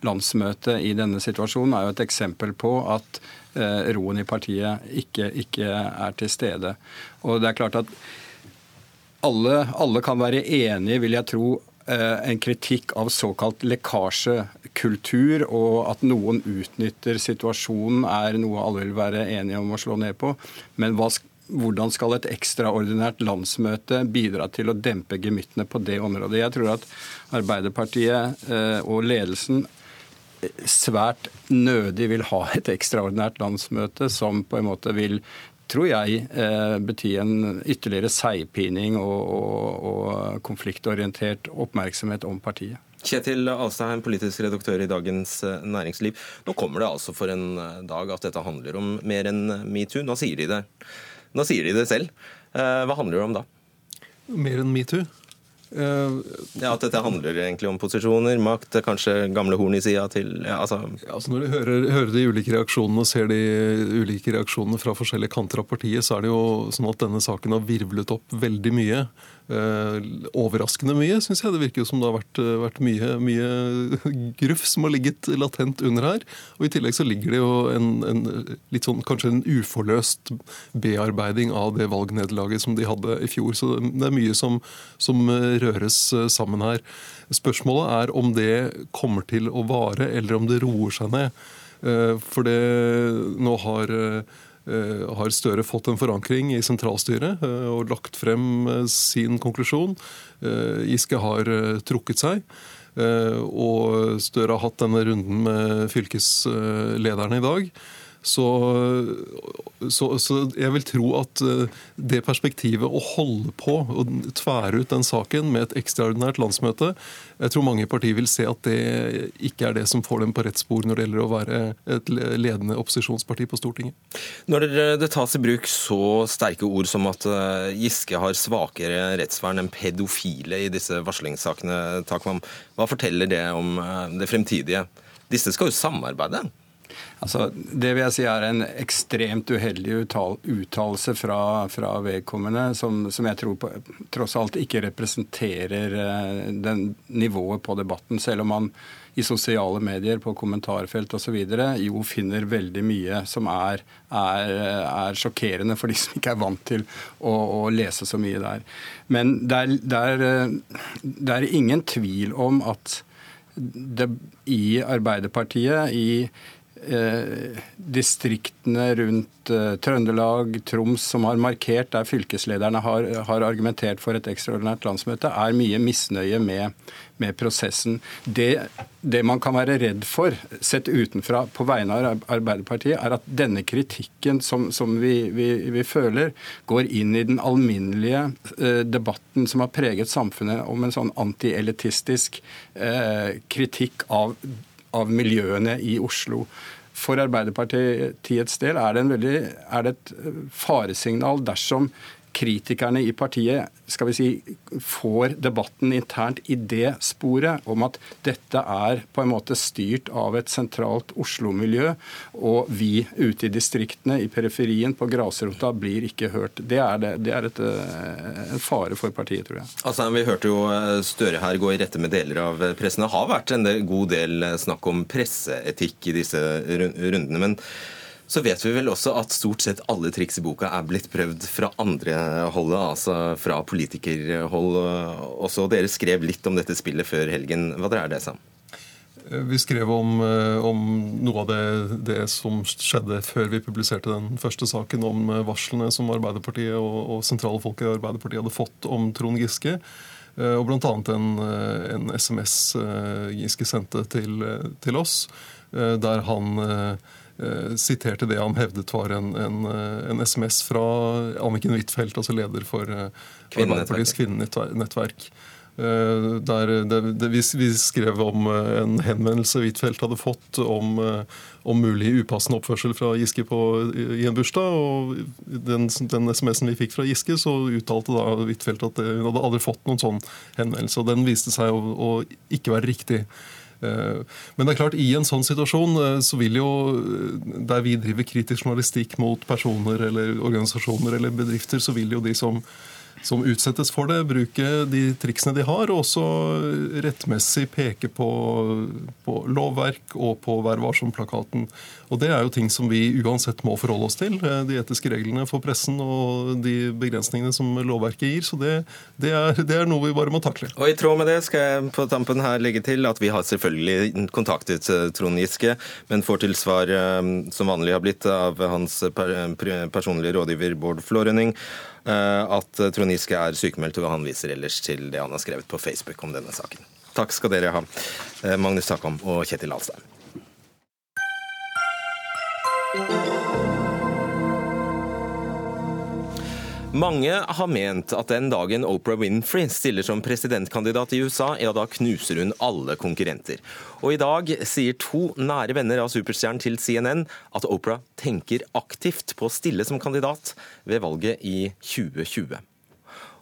landsmøte i denne situasjonen, er jo et eksempel på at roen i partiet ikke, ikke er til stede. Og det er klart at alle, alle kan være enige, vil jeg tro, en kritikk av såkalt lekkasjekultur, og at noen utnytter situasjonen, er noe alle vil være enige om å slå ned på. Men hva, hvordan skal et ekstraordinært landsmøte bidra til å dempe gemyttene på det området? Jeg tror at Arbeiderpartiet eh, og ledelsen svært nødig vil ha et ekstraordinært landsmøte som på en måte vil tror jeg eh, bety en ytterligere seigpining og, og, og konfliktorientert oppmerksomhet om partiet. Kjetil Alstheim, politisk redaktør i Dagens eh, Næringsliv. Nå kommer det altså for en eh, dag at dette handler om mer enn metoo. Nå sier de det, Nå sier de det selv. Hva handler det om da? Mer enn metoo? Ja, At dette handler egentlig om posisjoner, makt, kanskje gamle horn i sida til ja, altså. Ja, altså Når du hører, hører, de ulike reaksjonene og ser de ulike reaksjonene fra forskjellige kanter av partiet, så er det jo sånn at denne saken har virvlet opp veldig mye. Eh, overraskende mye, syns jeg. Det virker jo som det har vært, vært mye, mye, gruff som har ligget latent under her. Og I tillegg så ligger det jo en, en litt sånn, kanskje en uforløst bearbeiding av det valgnederlaget som de hadde i fjor. Så det er mye som, som røres sammen her. Spørsmålet er om det kommer til å vare, eller om det roer seg ned. Eh, for det nå har Eh, har Støre fått en forankring i sentralstyret eh, og lagt frem eh, sin konklusjon. Giske har trukket seg. Og Støre har hatt denne runden med fylkeslederne i dag. Så, så, så, jeg vil tro at eh, det perspektivet å holde på og tvære ut den saken med et ekstraordinært landsmøte, jeg tror mange partier vil se at det ikke er det som får dem på rett spor når det gjelder å være et ledende opposisjonsparti på Stortinget. Når det tas i bruk så sterke ord som at eh, Giske har svakere rettsvern enn pedofile i disse varslingssakene, Takvam, hva forteller det om eh, det fremtidige? Disse skal jo samarbeide? Altså, det vil jeg si er en ekstremt uheldig uttalelse fra, fra vedkommende, som, som, jeg tror på, tross alt ikke representerer eh, den nivået på debatten, selv om man i sosiale medier, på kommentarfelt osv. jo finner veldig mye som er, er, er, sjokkerende for de som ikke er vant til å, å lese så mye der. Men det er, det, er, eh, det er, ingen tvil om at det, i Arbeiderpartiet, i distriktene rundt eh, Trøndelag, Troms, som har markert der fylkeslederne har, har argumentert for et ekstraordinært landsmøte, er mye misnøye med, med prosessen. Det, det, man kan være redd for, sett utenfra på vegne av Arbeiderpartiet, er at denne kritikken som, som vi, vi, vi, føler, går inn i den alminnelige eh, debatten som har preget samfunnet om en sånn antielitistisk eh, kritikk av av miljøene i Oslo. For Arbeiderpartiets del er det, veldig, er det et faresignal dersom kritikerne i partiet skal vi si, får debatten internt i det sporet om at dette er på en måte styrt av et sentralt Oslo-miljø, og vi ute i distriktene, i periferien, på grasrota, blir ikke hørt. Det er, det, det er et, eh, en fare for partiet, tror jeg. Altså, Vi hørte jo eh, Støre her gå i rette med deler av pressen. Det har vært en god del snakk om presseetikk i disse rundene. men så vet vi vel også at stort sett alle triks i boka er blitt prøvd fra andre holdet, altså fra politikerhold også. Dere skrev litt om dette spillet før helgen. Hva dreier det seg om? Vi skrev om, eh, om noe av det, det, som skjedde før vi publiserte den første saken om eh, varslene som Arbeiderpartiet og, og sentrale folk i Arbeiderpartiet hadde fått om Trond Giske. Eh, og bl.a. En, en SMS Giske sendte til, til oss, der han Eh, siterte det han hevdet var en, en, eh, en SMS fra Anniken Huitfeldt, altså leder for eh, Arbeiderpartiets kvinnenettverk. Der det, det, vi, vi, skrev om en henvendelse Huitfeldt hadde fått om, om, mulig upassende oppførsel fra Giske på, i en bursdag. og Den, den SMS-en vi fikk fra Giske, så uttalte da Huitfeldt at hun hadde aldri fått noen sånn henvendelse. og Den viste seg å, å ikke være riktig. Eh, men det er klart, i en sånn situasjon eh, så vil jo eh, Der vi driver kritisk journalistikk mot personer eller organisasjoner eller bedrifter, så vil jo de som som utsettes for det, bruke de triksene de har, og også rettmessig peke på, på lovverk og på Vær varsom-plakaten. Og Det er jo ting som vi uansett må forholde oss til. Eh, de etiske reglene for pressen og de begrensningene som lovverket gir. Så det, det, er, det er, noe vi bare må takle. Og I tråd med det skal jeg på tampen her legge til at vi har selvfølgelig kontaktet eh, Trond Giske, men får til svar eh, som vanlig har blitt av hans personlige rådgiver Bård Flårønning at Trond Giske er sykemeldt, og han viser ellers til det han har skrevet på Facebook om denne saken. Takk skal dere ha, Magnus Takam og Kjetil Alstein. Mange har ment at den dagen Oprah Winfrey stiller som presidentkandidat i USA, ja da knuser hun alle konkurrenter. Og i dag sier to nære venner av superstjernen til CNN at Oprah tenker aktivt på å stille som kandidat ved valget i 2020.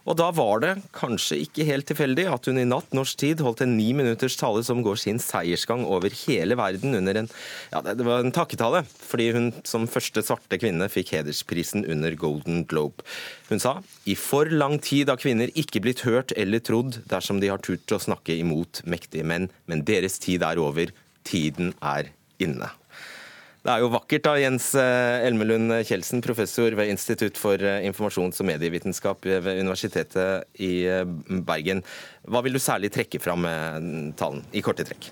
Og da var det kanskje ikke helt tilfeldig at hun i natt norsk tid holdt en ni minutters tale som går sin seiersgang over hele verden under en ja, det var en takketale, fordi hun som første svarte kvinne fikk hedersprisen under Golden Globe. Hun sa i for lang tid har kvinner ikke blitt hørt eller trodd dersom de har turt å snakke imot mektige menn, men deres tid er over. Tiden er inne. Det er jo vakkert da, Jens eh, Elmelund Kjeldsen, professor ved Institutt for eh, informasjons- og medievitenskap ved Universitetet i eh, Bergen. Hva vil du særlig trekke fram med talen, i korte trekk?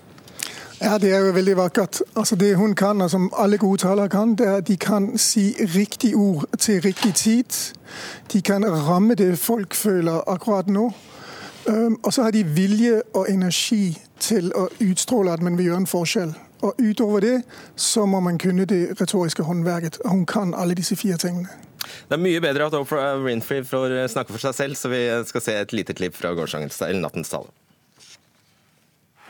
Ja, Det er jo veldig vakkert. Altså Det hun kan, og som alle gode talere kan, det er at de kan si riktig ord til riktig tid. De kan ramme det folk føler akkurat nå. Og så har de vilje og energi til å utstråle at man vil gjøre en forskjell. Og utover det så må man kunne det retoriske håndverket. Og hun kan alle disse fire tingene. Det er mye bedre at Oprah Winfrey får snakke for seg selv, så vi skal se et lite klipp fra gårsdagens, eller nattens tale.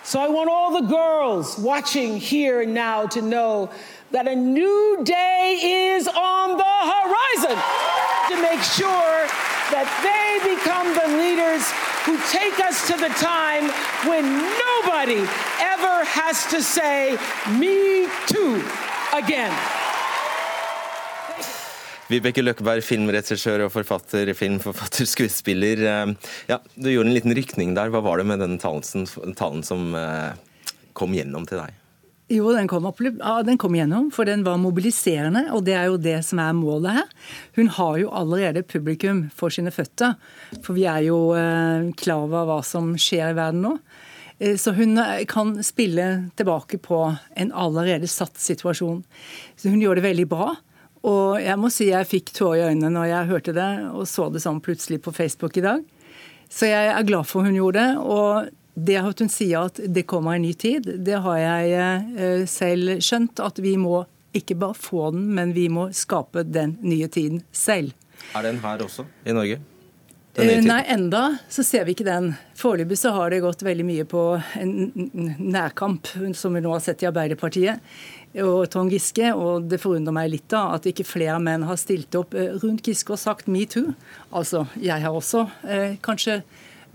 So I want all the girls watching here and now to know that a new day is on the horizon to make sure that they become the leaders who take us to the time when nobody ever has to say, me too, again. Vibeke Løkkeberg, filmregissør og forfatter, filmforfatter, skuespiller. Eh, ja, du gjorde en liten rykning der. Hva var det med den talen, talen som eh, kom gjennom til deg? Jo, den kom, opp, ja, den kom gjennom, for den var mobiliserende. Og det er jo det som er målet her. Hun har jo allerede publikum for sine føtter. For vi er jo eh, klar over hva som skjer i verden nå. Eh, så hun eh, kan spille tilbake på en allerede satt situasjon. Så hun gjør det veldig bra. Og jeg må si jeg fikk tårer i øynene når jeg hørte det og så det sånn plutselig på Facebook i dag. Så jeg er glad for hun gjorde det. Og det at hun sier at det kommer en ny tid, det har jeg eh, selv skjønt. At vi må ikke bare få den, men vi må skape den nye tiden selv. Er den her også, i Norge? Eh, nei, enda så ser vi ikke den. Foreløpig så har det gått veldig mye på en nærkamp, som vi nå har sett i Arbeiderpartiet og Trond Giske. Og det forundrer meg litt da at ikke flere menn har stilt opp eh, rundt Giske og sagt metoo. Altså, jeg har også eh, kanskje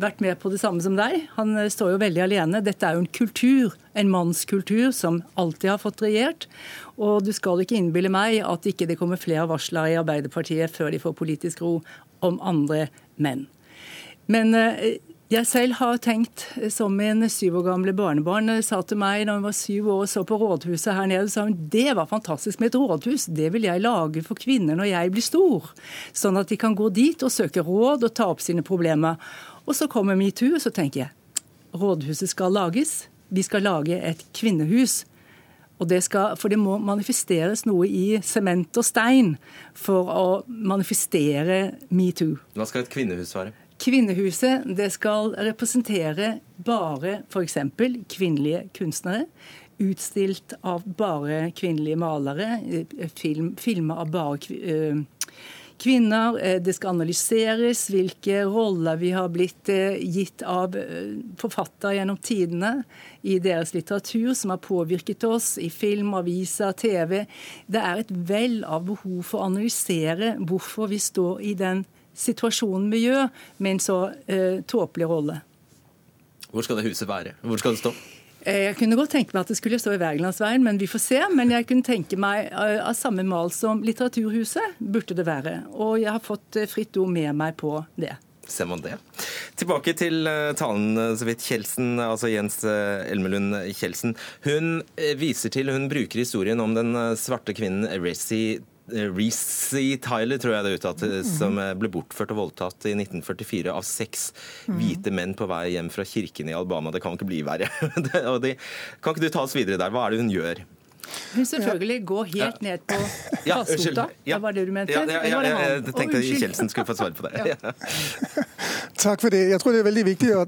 vært med på det samme som deg. Han eh, står jo veldig alene. Dette er jo en kultur, en mannskultur, som alltid har fått regjert. Og du skal ikke innbille meg at ikke det kommer flere varsler i Arbeiderpartiet før de får politisk ro om andre menn. Men eh, jeg selv har tenkt, eh, som min syv år gamle barnebarn sa til meg da hun var syv år og så på rådhuset her nede, sa hun det var fantastisk med et rådhus, det vil jeg lage for kvinner når jeg blir stor. Sånn at de kan gå dit og søke råd og ta opp sine problemer. Og så kommer metoo, og så tenker jeg rådhuset skal lages. Vi skal lage et kvinnehus. Og det skal, for det må manifesteres noe i sement og stein for å manifestere metoo. Hva skal et kvinnehus være? Kvinnehuset det skal representere bare f.eks. kvinnelige kunstnere. Utstilt av bare kvinnelige malere. Film, filmer av bare kvinner kvinner. Eh, det skal analyseres hvilke roller vi har blitt eh, gitt av eh, forfattere gjennom tidene i deres litteratur, som har påvirket oss i film, aviser, TV. Det er et vell av behov for å analysere hvorfor vi står i den situasjonen vi gjør, med en så uh, tåpelig rolle. Hvor skal det huset være? Hvor skal det stå? Eh, jeg kunne godt tenke meg at det skulle stå i Wergelandsveien, men vi får se. Men jeg kunne tenke meg eh, av samme mal som Litteraturhuset burde det være. Og jeg har fått eh, fritt ord med meg på det. Ser man det. Tilbake til talen så vidt Kjelsen, altså Jens Elmelund Kjelsen. Hun viser til, hun bruker historien om den svarte kvinnen Ressie Reece Tyler, tror jeg det er uttalt, mm. som ble bortført og voldtatt i 1944 av seks mm. hvite menn på vei hjem fra kirken i Alabama. Det kan ikke bli verre. kan ikke du ta oss videre der? Hva er det hun gjør? Selvfølgelig går helt ned på grasrota. Ja, var det du mente? Ja, ja, ja, jeg tenkte Kjeldsen skulle få svare på det. Takk for det. Jeg tror det er veldig viktig å,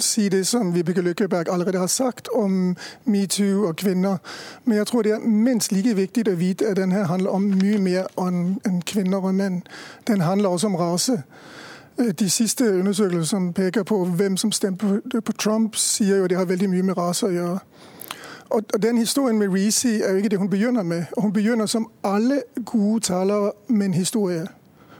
si det som Vibeke Løkkeberg allerede har sagt om metoo og kvinner. Men jeg tror det er minst like viktig å vite at denne handler om mye mer enn kvinner og menn. Den handler også om rase. De siste undersøkelser som peker på hvem som stemte på Trump, sier jo at det har veldig mye med rase å gjøre. Og den historien med Reezy er jo ikke det hun begynner med. Hun begynner som alle gode talere med en historie.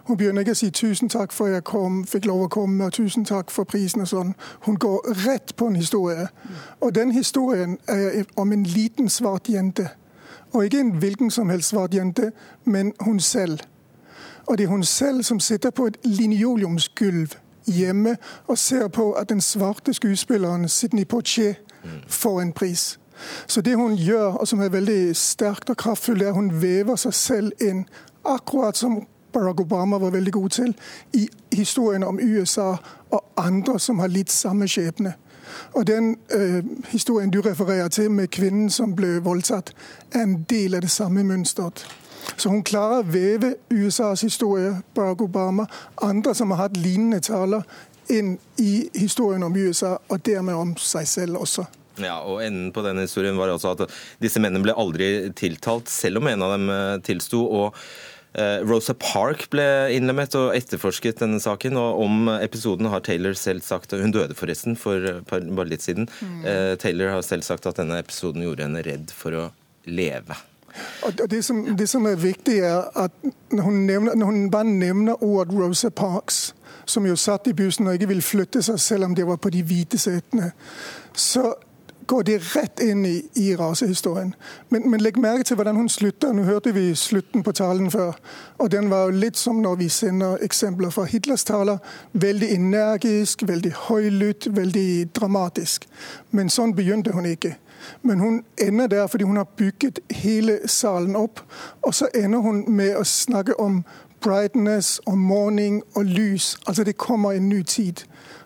Hun begynner ikke å si 'tusen takk for jeg kom, fikk lov å komme', og 'tusen takk for prisen' og sånn. Hun går rett på en historie. Og den historien er om en liten svart jente. Og ikke en hvilken som helst svart jente, men hun selv. Og det er hun selv som sitter på et linoleumsgulv hjemme og ser på at den svarte skuespilleren Sidney Poitier får en pris. Så det hun gjør, og som er veldig sterkt og kraftfullt, er at hun vever seg selv inn, akkurat som Barack Obama var veldig god til, i historien om USA og andre som har litt samme skjebne. Og Den øh, historien du refererer til med kvinnen som ble voldtatt, er en del av det samme mønsteret. Så hun klarer å veve USAs historie, Barack Obama, andre som har hatt lignende taler, inn i historien om USA, og dermed om seg selv også. Ja, og Enden på denne historien var altså at disse mennene ble aldri tiltalt, selv om en av dem eh, tilsto. og eh, Rosa Park ble innlemmet og etterforsket denne saken. og Om episoden har Taylor selv sagt Hun døde forresten for bare litt siden. Mm. Taylor har selv sagt at denne episoden gjorde henne redd for å leve. Og det som, det som, er viktig, er at når hun, nevner, når hun bare nevner ordet Rosa Parks, som jo satt i bussen og ikke ville flytte seg selv om det var på de hvite setene, så går de rett inn i, i rasehistorien. Men, men, legg merke til hvordan hun slutter. Nå hørte vi slutten på talen før. Og den var jo litt som når vi sender eksempler fra Hitlers taler. Veldig energisk, veldig høylytt, veldig dramatisk. Men sånn begynte hun ikke. Men hun ender der fordi hun har bygget hele salen opp. Og så ender hun med å snakke om brightness, og morning og lys. Altså det kommer en ny tid.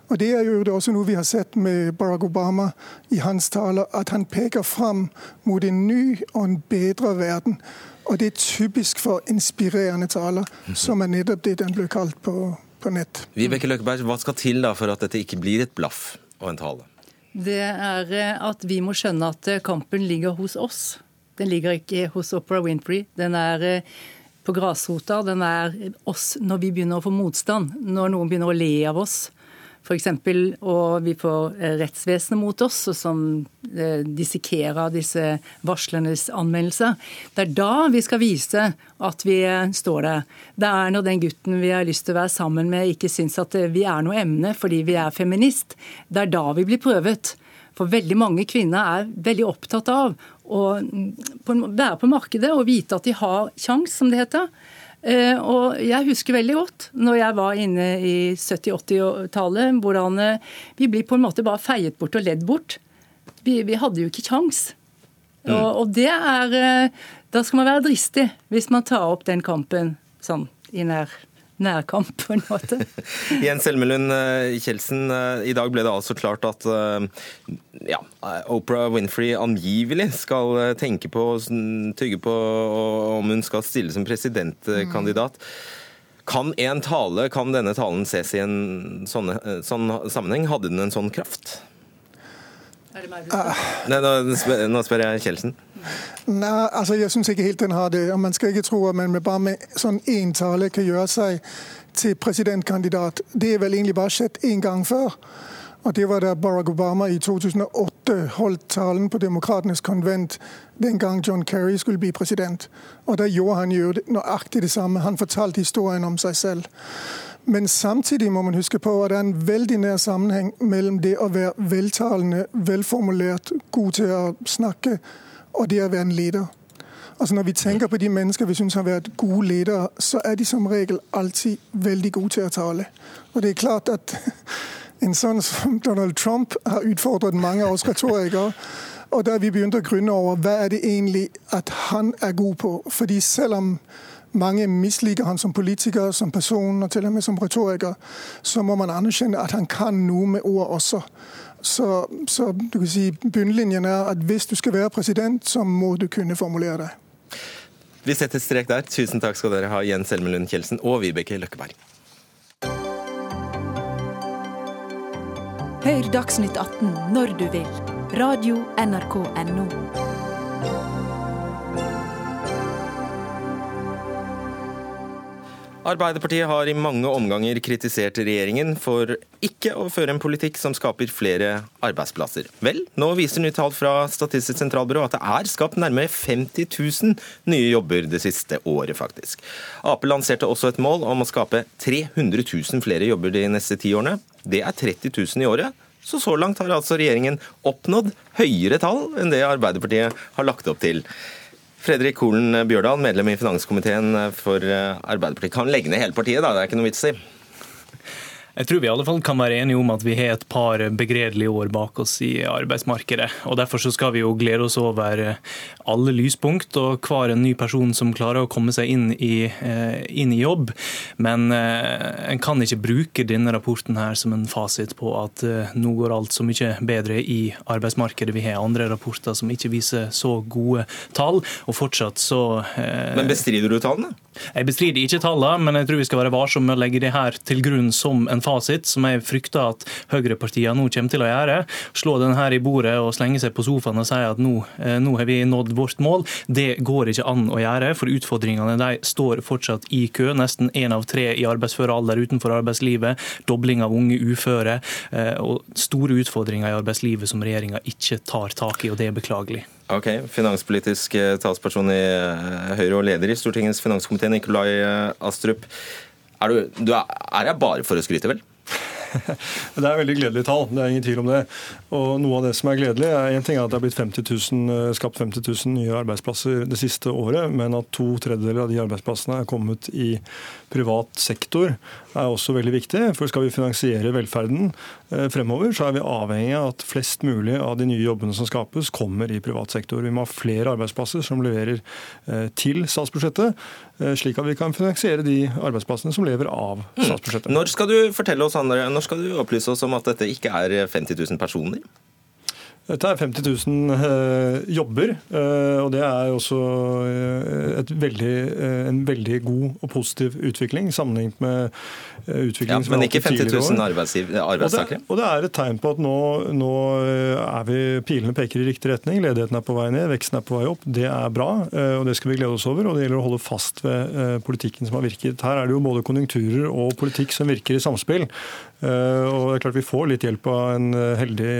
Og Det er jo også noe vi har sett med Barack Obama i hans taler, at han peker fram mot en ny og en bedre verden. Og det er typisk for inspirerende taler, som er nettopp det den ble kalt på, på nett. Vibeke Løkkeberg, hva skal til da for at dette ikke blir et blaff og en tale? det er eh, at vi må skjønne at eh, kampen ligger hos oss. Den ligger ikke hos Opera Winfrey. Den er eh, på grasrota. Den er oss når vi begynner å få motstand. Når noen begynner å le av oss. F.eks. og vi får eh, rettsvesenet mot oss, som eh, dissekerer disse varslernes anmeldelser. Det er da vi skal vise at vi eh, står der. Det er når den gutten vi har lyst til å være sammen med, ikke syns at vi er noe emne fordi vi er feminist. Det er da vi blir prøvet. For veldig mange kvinner er veldig opptatt av å mm, være på markedet og vite at de har kjangs, som det heter. Eh, og jeg husker veldig godt når jeg var inne i 70-80-tallet, hvordan eh, vi blir på en måte bare feiet bort og ledd bort. Vi, vi hadde jo ikke kjangs. Mm. Og, og, det er eh, Da skal man være dristig hvis man tar opp den kampen sånn i nær nærkamp, på en måte. Jens Elmelund eh, Kjeldsen, eh, i dag ble det altså klart at eh, ja, Oprah Winfrey angivelig skal tenke på og tygge på om hun skal stille som presidentkandidat. Kan en tale, kan denne talen ses i en sånn, sånn sammenheng? Hadde den en sånn kraft? Er det meg du spør? nå, spør jeg Kjeldsen. Nei, altså jeg syns ikke helt den har det. og Man skal ikke tro at man med bare med sånn én tale kan gjøre seg til presidentkandidat. Det er vel egentlig bare skjedd én gang før. Og Det var da Barack Obama i 2008 holdt talen på Demokratenes konvent den gang John Kerry skulle bli president. Og Da gjorde han jo nøyaktig det samme. Han fortalte historien om seg selv. Men samtidig må man huske på at det er en veldig nær sammenheng mellom det å være veltalende, velformulert, god til å snakke, og det å være en leder. Altså Når vi tenker på de mennesker vi syns har vært gode ledere, så er de som regel alltid veldig gode til å tale. Og det er klart at en sånn som Donald Trump har utfordret mange av oss retorikere. Og da har vi begynt å grunne over hva er det egentlig at han er god på. Fordi selv om mange misliker han som politiker, som person og til og med som retoriker, så må man anerkjenne at han kan noe med ord også. Så, så du kan si bunnlinjen er at hvis du skal være president, så må du kunne formulere deg. Vi setter strek der. Tusen takk skal dere ha, Jens Elmelund Kjeldsen og Vibeke Løkkeberg. Hør Dagsnytt 18 når du vil. Radio NRK Radio.nrk.no. Arbeiderpartiet har i mange omganger kritisert regjeringen for ikke å føre en politikk som skaper flere arbeidsplasser. Vel, nå viser nye tall fra Statistisk sentralbyrå at det er skapt nærmere 50 000 nye jobber det siste året, faktisk. Ap lanserte også et mål om å skape 300 000 flere jobber de neste ti årene. Det er 30 000 i året. Så så langt har altså regjeringen oppnådd høyere tall enn det Arbeiderpartiet har lagt opp til. Fredrik Holen Bjørdal, medlem i finanskomiteen for Arbeiderpartiet. Kan legge ned hele partiet, da. Det er ikke noe vits i. Jeg tror vi i alle fall kan være enige om at vi har et par begredelige år bak oss i arbeidsmarkedet. og Derfor så skal vi jo glede oss over alle lyspunkt og hver en ny person som klarer å komme seg inn i, eh, inn i jobb. Men eh, en kan ikke bruke denne rapporten her som en fasit på at eh, nå går alt så mye bedre i arbeidsmarkedet. Vi har andre rapporter som ikke viser så gode tall, og fortsatt så Men bestrider du tallene? Jeg bestrider ikke tallene, men jeg tror vi skal være varsomme med å legge det her til grunn som en fasit, som jeg frykter at høyrepartiene nå kommer til å gjøre. Slå den her i bordet og slenge seg på sofaen og si at nå, eh, nå har vi nådd vårt mål. Det går ikke an å gjøre, for utfordringene de står fortsatt i kø. Nesten én av tre i arbeidsfør alder utenfor arbeidslivet. Dobling av unge uføre. Eh, og store utfordringer i arbeidslivet som regjeringa ikke tar tak i, og det er beklagelig. Ok, Finanspolitisk eh, talsperson i Høyre og leder i Stortingets finanskomité, Nikolai Astrup. Er du, du er, er jeg bare for å skryte, vel? det er veldig gledelige tall, det er ingen tvil om det. Og Noe av det som er gledelig, er en ting er at det er blitt 50 000, eh, skapt 50 000 nye arbeidsplasser det siste året, men at to tredjedeler av de arbeidsplassene er kommet i privat sektor, er også veldig viktig. For skal vi finansiere velferden eh, fremover, så er vi avhengig av at flest mulig av de nye jobbene som skapes, kommer i privat sektor. Vi må ha flere arbeidsplasser som leverer eh, til statsbudsjettet, slik at vi kan finansiere de arbeidsplassene som lever av mm. statsbudsjettet. Når skal du fortelle oss andre, når skal du opplyse oss om at dette ikke er 50 000 personer? Dette er 50 000 eh, jobber, eh, og det er også eh, veldig, en veldig god og positiv utvikling sammenlignet med utviklingen ja, Men ikke 50 000 arbeidstakere? Og, og, det er et tegn på at nå, nå er vi, pilene peker i riktig retning. Ledigheten er på vei ned, veksten er på vei opp. Det er bra, og det skal vi glede oss over. Og det gjelder å holde fast ved politikken som har virket. Her er det jo både konjunkturer og politikk som virker i samspill. Og det er klart Vi får litt hjelp av en heldig,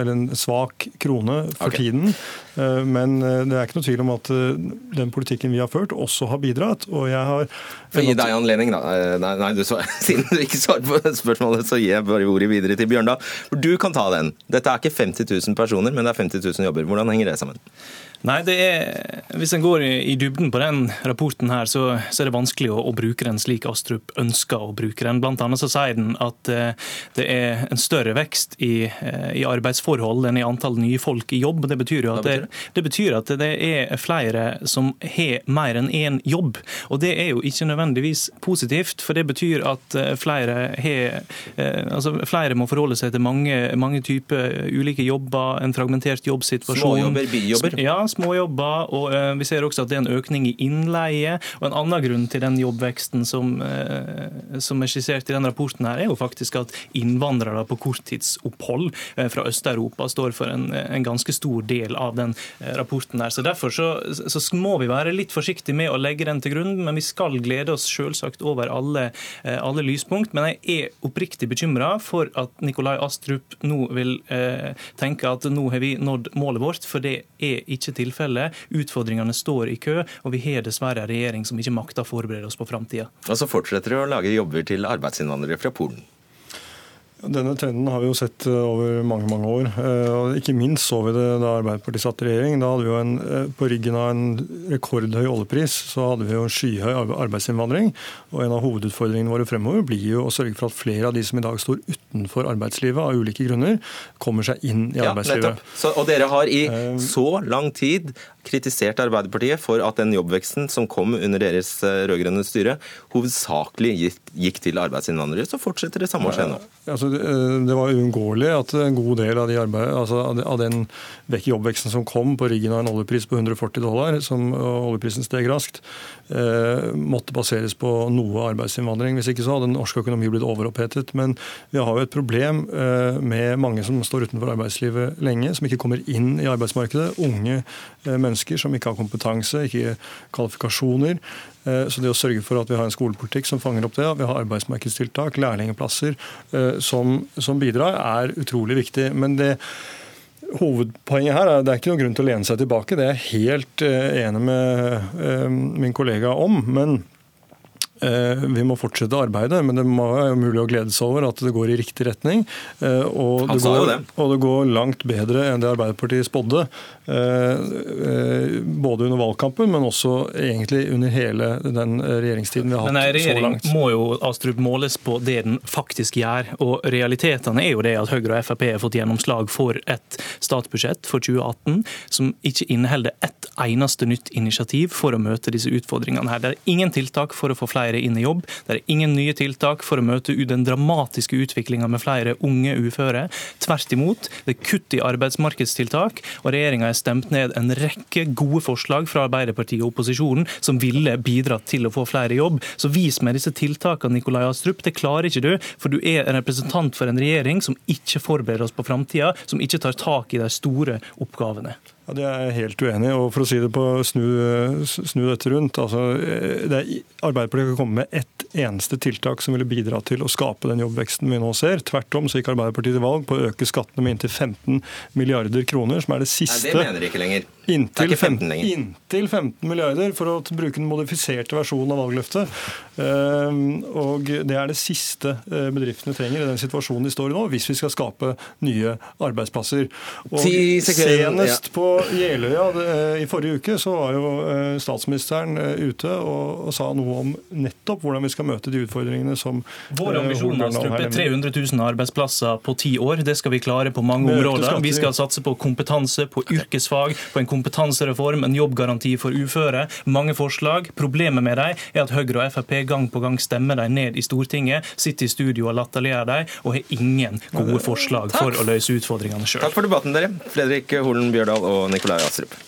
eller en svak krone for okay. tiden. Eh, men eh, det er ikke noe tvil om at eh, den politikken vi har ført, også har bidratt. Og jeg har For gi deg anledning, da. Nei, nei du svar, siden du ikke svarte på spørsmålet, så gir jeg bare ordet videre til Bjørndal. Du kan ta den. Dette er ikke 50 000 personer, men det er 50 000 jobber. Hvordan henger det sammen? Nei, det er, Hvis en går i dybden på den rapporten, her, så, så er det vanskelig å, å, bruke den slik Astrup ønsker å bruke den. Blant annet så sier den at uh, det er en større vekst i, uh, i, arbeidsforhold enn i antall nye folk i jobb. Det betyr jo at det, det, betyr at det er flere som har mer enn én jobb. Og det er jo ikke nødvendigvis positivt, for det betyr at uh, flere, har, altså flere må forholde seg til mange, mange typer ulike jobber, en fragmentert jobbsituasjon. Småjobber, bijobber? Ja, små jobber. og eh, Vi ser også at det er en økning i innleie. og En annen grunn til den jobbveksten som, eh, som er skissert i den rapporten, her, er jo faktisk at innvandrere på korttidsopphold eh, fra Øst-Europa står for en, en, ganske stor del av den rapporten. her. Så Derfor så, så, må vi være litt forsiktige med å legge den til grunn, men vi skal glede oss selvsagt over alle, alle lyspunkt. Men jeg er oppriktig bekymra for at Nikolai Astrup nå vil eh, tenke at nå har vi nådd målet vårt, for det er ikke til tilfelle. Utfordringene står i kø, og vi har dessverre en regjering som ikke makter å forberede oss på framtida. Og så fortsetter de å lage jobber til arbeidsinnvandrere fra Polen. Denne trenden har vi jo sett eh, over mange mange år. Eh, og Ikke minst så vi det da Arbeiderpartiet satt i regjering. Da hadde vi jo en, eh, På ryggen av en rekordhøy oljepris så hadde vi jo en skyhøy arbeidsinnvandring. Og En av hovedutfordringene våre fremover blir jo å sørge for at flere av de som i dag står utenfor arbeidslivet av ulike grunner, kommer seg inn i arbeidslivet. Ja, så, og dere har i så lang tid kritisert Arbeiderpartiet for at den jobbveksten som kom under deres rød-grønne styre, hovedsakelig gikk til arbeidsinnvandrere. Så fortsetter det samme å skje nå. Altså, Eh, det var uunngåelig at en god del av, de arbeid, altså av den jobbveksten som kom på ryggen av en oljepris på 140 dollar, som oljeprisen steg raskt, eh, måtte baseres på noe arbeidsinnvandring. Hvis ikke så hadde den norske økonomi blitt overopphetet. Men vi har jo et problem eh, med mange som står utenfor arbeidslivet lenge, som ikke kommer inn i arbeidsmarkedet. Unge mennesker som ikke har kompetanse, ikke kvalifikasjoner. Så det å sørge for at vi har en skolepolitikk som fanger opp det, at vi har arbeidsmarkedstiltak, lærlingplasser som, som bidrar, er utrolig viktig. Men det Hovedpoenget her er det er ikke noen grunn til å lene seg tilbake. Det er jeg helt enig med min kollega om. men Eh, vi må fortsette arbeidet, men det er jo mulig å glede seg over at det går i riktig retning. Eh, og det, går, og det går langt bedre enn det Arbeiderpartiet spådde. Eh, både under valgkampen, men også egentlig under hele den regjeringstiden vi har hatt så langt. Men en regjering må jo Astrup, måles på det den faktisk gjør. Og realitetene er jo det at Høyre og Frp har fått gjennomslag for et statsbudsjett for 2018 som ikke inneholder ett eneste nytt initiativ for å møte disse utfordringene. her. Det er ingen tiltak for å få flere flere inn i jobb. Det er ingen nye tiltak for å møte den dramatiske utviklinga med flere unge uføre. Tvert imot, det er kutt i arbeidsmarkedstiltak, og regjeringa har stemt ned en rekke gode forslag fra Arbeiderpartiet og opposisjonen som ville bidratt til å få flere jobb. Så vis meg disse tiltakene, Nikolai Astrup. Det klarer ikke du, for du er en representant for en regjering som ikke forbereder oss på framtida, som ikke tar tak i de store oppgavene. Ja, Det er jeg helt uenig i. og For å si det på snu, snu dette rundt. altså eh, det er, Arbeiderpartiet kan komme med ett eneste tiltak som ville bidra til å skape den jobbveksten vi nå ser. Tvert om så gikk Arbeiderpartiet til valg på å øke skattene med inntil 15 milliarder kroner, som er det siste Nei, Det mener de ikke lenger. Inntil 15, inntil 15 milliarder, for å bruke den modifiserte versjonen av valgløftet. Ehm, og Det er det siste eh, bedriftene trenger i den situasjonen de står i nå, hvis vi skal skape nye arbeidsplasser. Og Senest på Jeløya i forrige uke så var jo eh, statsministeren eh, ute og sa noe om nettopp hvordan vi skal møte de utfordringene som Vår ambisjon er 300 000 arbeidsplasser på ti år. Det skal vi klare på mange områder. Vi skal satse på kompetanse, på yrkesfag, på en kompetansereform, en jobbgaranti for uføre. Mange forslag. Problemet med dem er at Høyre og Frp gang på gang stemmer dem ned i Stortinget, sitter i studio og latterliggjør dem, og har ingen gode forslag for å løse utfordringene sjøl. Takk for debatten, dere. Fredrik Holen Bjørdal og Nikolai Astrup.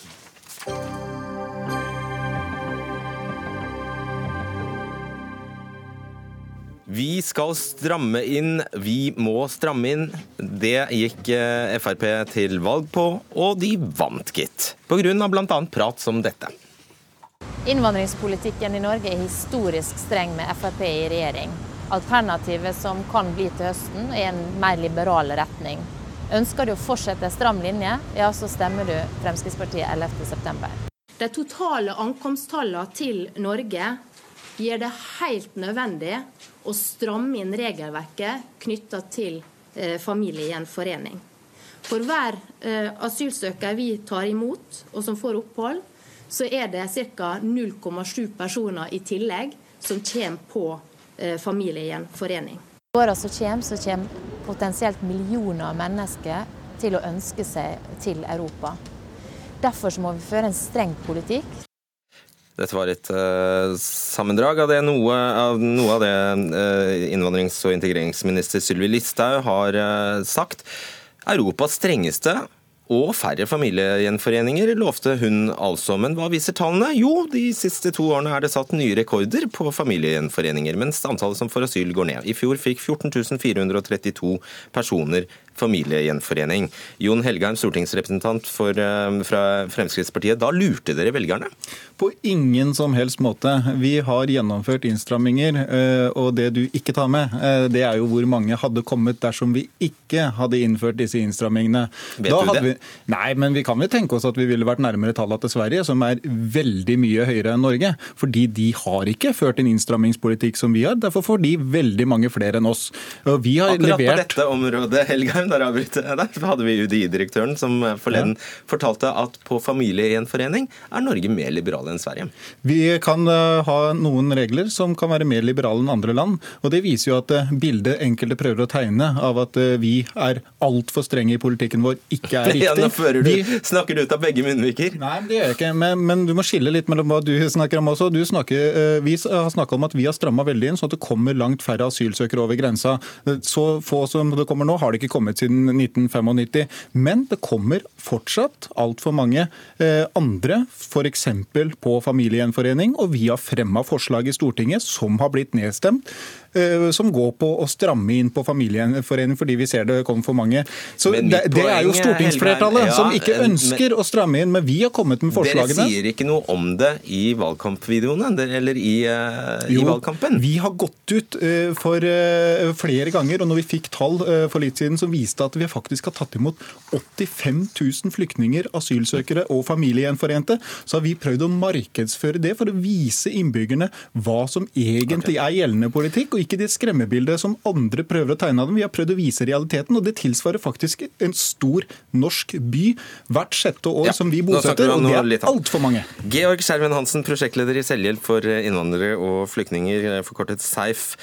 Vi skal stramme inn, vi må stramme inn. Det gikk eh, Frp til valg på, og de vant, gitt. Pga. bl.a. prat som dette. Innvandringspolitikken i Norge er historisk streng med Frp i regjering. Alternativet som kan bli til høsten, er en mer liberal retning. Ønsker du å fortsette en stram linje, ja, så stemmer du Fremskrittspartiet 11.9. De totale ankomsttallene til Norge gjør det helt nødvendig å stramme inn regelverket knytta til eh, familiegjenforening. For hver eh, asylsøker vi tar imot og som får opphold, så er det ca. 0,7 personer i tillegg som kommer på eh, familiegjenforening. I åra som kommer, så kommer potensielt millioner av mennesker til å ønske seg til Europa. Derfor må vi føre en streng politikk. Dette var et uh, sammendrag av det noe av, noe av det uh, innvandrings- og integreringsminister Sylvi Listhaug har uh, sagt. Europas strengeste og færre familiegjenforeninger lovte hun altså. Men hva viser tallene? Jo, de siste to årene er det satt nye rekorder på familiegjenforeninger, mens antallet som får asyl går ned. I fjor fikk 14 432 personer familiegjenforening. Jon Helgheim, stortingsrepresentant for, eh, fra Fremskrittspartiet. Da lurte dere velgerne? På ingen som helst måte. Vi har gjennomført innstramminger, eh, og det du ikke tar med, eh, det er jo hvor mange hadde kommet dersom vi ikke hadde innført disse innstrammingene. Vet da du det? Vi, nei, men vi kan vel tenke oss at vi ville vært nærmere tallene til Sverige, som er veldig mye høyere enn Norge. Fordi de har ikke ført en innstrammingspolitikk som vi har. Derfor får de veldig mange flere enn oss. Og vi har Akkurat levert... på dette området, Helgheim, der avbryte jeg Så hadde vi UDI-direktøren som forleden ja. fortalte at på familiegjenforening er Norge mer liberale enn Sverige. Vi kan uh, ha noen regler som kan være mer liberale enn andre land. og Det viser jo at uh, bildet enkelte prøver å tegne av at vi er altfor strenge i politikken vår, ikke er riktig. Ja, nå fører du, vi... snakker du ut av begge munnviker. Nei, det gjør jeg ikke. Men, men, du må skille litt mellom hva du snakker om også. Du snakker, vi har snakka om at vi har stramma veldig inn, sånn at det kommer langt færre asylsøkere over grensa. Så få som det kommer nå, har det ikke kommet siden 1995. Men det kommer fortsatt altfor mange eh, andre, f.eks. på familiegjenforening. Og vi har fremma forslag i Stortinget som har blitt nedstemt som går på å stramme inn på familieforening fordi vi ser det kommer for mange. Så det, det er jo stortingsflertallet ja, som ikke men- ønsker å stramme inn, men vi har kommet med forslagene. Dere sier ikke noe om det i valgkampvideoene, eller i, eh, i Jo, valgkampen. Vi har gått ut eh, for eh, flere ganger, og når vi fikk tall eh, for litt siden som viste at vi faktisk har tatt imot 85 000 flyktninger, asylsøkere og familiegjenforente, så har vi prøvd å markedsføre det for å vise innbyggerne hva som egentlig er gjeldende politikk, og ikke det skremmebildet som andre prøver å tegne av dem. Vi har prøvd å vise realiteten, og det tilsvarer faktisk en stor norsk by hvert sjette år Ja, som vi bosetter, og det er altfor mange. Georg Skjermen Hansen, prosjektleder i Selvhjelp for innvandrere og flyktninger, forkortet SEIF.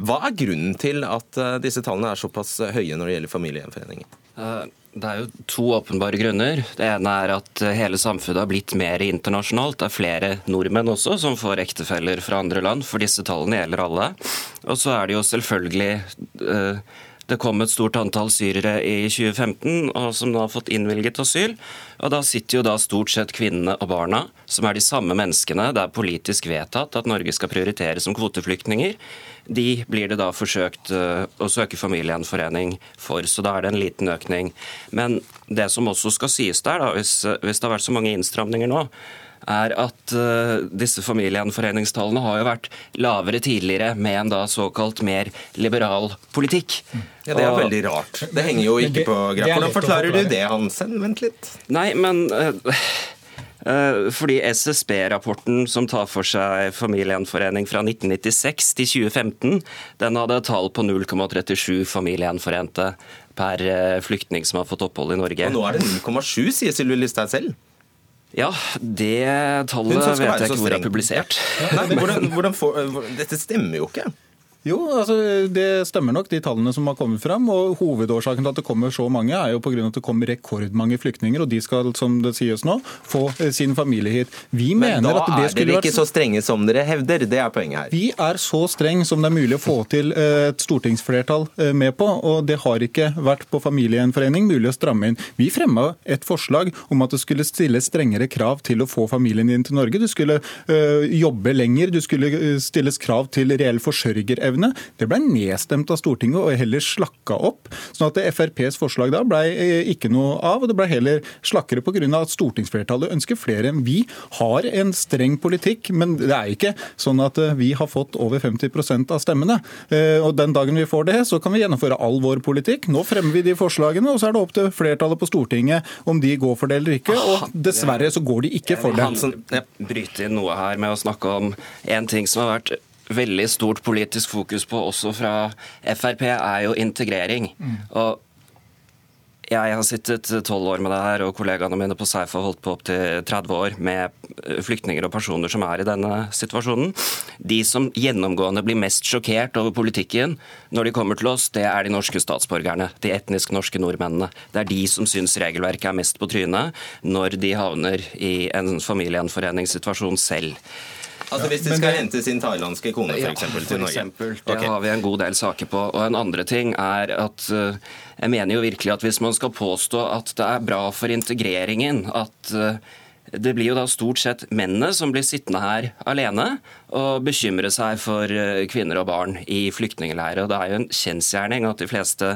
Hva er grunnen til at eh, disse tallene er såpass høye når det gjelder familiegjenforeninger? Eh, Det er jo to åpenbare grunner. Det ene er at hele samfunnet har blitt mer internasjonalt. Det er flere nordmenn også som får ektefeller fra andre land, for disse tallene gjelder alle. Og så er det jo selvfølgelig eh, det kom et stort antall syrere i 2015 og som nå har fått innvilget asyl. Og Da sitter jo da stort sett kvinnene og barna, som er de samme menneskene det er politisk vedtatt at Norge skal prioritere som kvoteflyktninger. De blir det da forsøkt eh, å søke familiegjenforening for, så da er det en liten økning. Men det som også skal sies der, da, hvis, hvis det har vært så mange innstramninger nå, er at eh, disse familiegjenforeningstallene har jo vært lavere tidligere med en da såkalt mer liberal politikk. Ja, Det er Og- veldig rart. Det henger jo ikke på det greip. er Hvordan forklarer du det, Hansen? Vent litt. Nei, men eh, eh, fordi SSB-rapporten som tar for seg familiegjenforening fra 1996 til 2015, den hadde et tall på 0,37 familiegjenforente per flyktning som har fått opphold i Norge. Og nå er det 0,7, sier Sylvi Listhaug selv. Ja, det tallet vet jeg ikke hvor er publisert. Nei, hvordan, hvordan får, hvor- dette stemmer jo ikke. Jo, altså det stemmer nok, de tallene som har kommet fram. og Hovedårsaken til at det kommer så mange, er jo på grunn av at det kommer rekordmange flyktninger. Og de skal, som det sies nå, få eh, sin familie hit. Vi Men da at det er dere ikke vært så strenge som dere hevder. Det er poenget her. Vi er så streng som det er mulig å få til eh, et stortingsflertall eh, med på, og det har ikke vært på familiegjenforening mulig å stramme inn. Vi fremma et forslag om at det skulle stilles strengere krav til å få familien din til Norge. Du skulle øh, jobbe lenger, du skulle stilles krav til reell forsørgerevne. Det ble nedstemt av Stortinget og heller slakka opp. sånn at FrPs forslag da ble eh, ikke noe av, og det ble heller slakkere pga. at stortingsflertallet ønsker flere. enn Vi har en streng politikk, men det er ikke sånn at eh, vi har fått over 50% av stemmene. Eh, Og Den dagen vi får det, så kan vi gjennomføre all vår politikk. Nå fremmer vi de forslagene, og så er det opp til flertallet på Stortinget om de går for det eller ikke. Og dessverre så går de ikke for det. Hansen, bryte inn noe her med å snakke om en ting som har vært veldig stort politisk fokus på også fra Frp, er jo integrering. Og jeg har sittet tolv år med det her, og kollegaene mine på Seif har holdt på opptil 30 år med eh, flyktninger og personer som er i denne situasjonen. De som gjennomgående blir mest sjokkert over politikken når de kommer til oss, det er de norske statsborgerne. De etnisk norske nordmennene. Det er de som syns regelverket er mest på trynet når de havner i en familiegjenforeningssituasjon selv. Altså Hvis de skal hente sin thailandske kone for eksempel, til Norge. eksempel. Det okay. har vi en god del saker på. Og en andre ting er at eh, jeg mener jo virkelig at hvis man skal påstå at det er bra for integreringen at eh, det blir jo da stort sett mennene som blir sittende her alene og bekymre seg for eh, kvinner og barn i flyktningleirer. Og det er jo en kjensgjerning at de fleste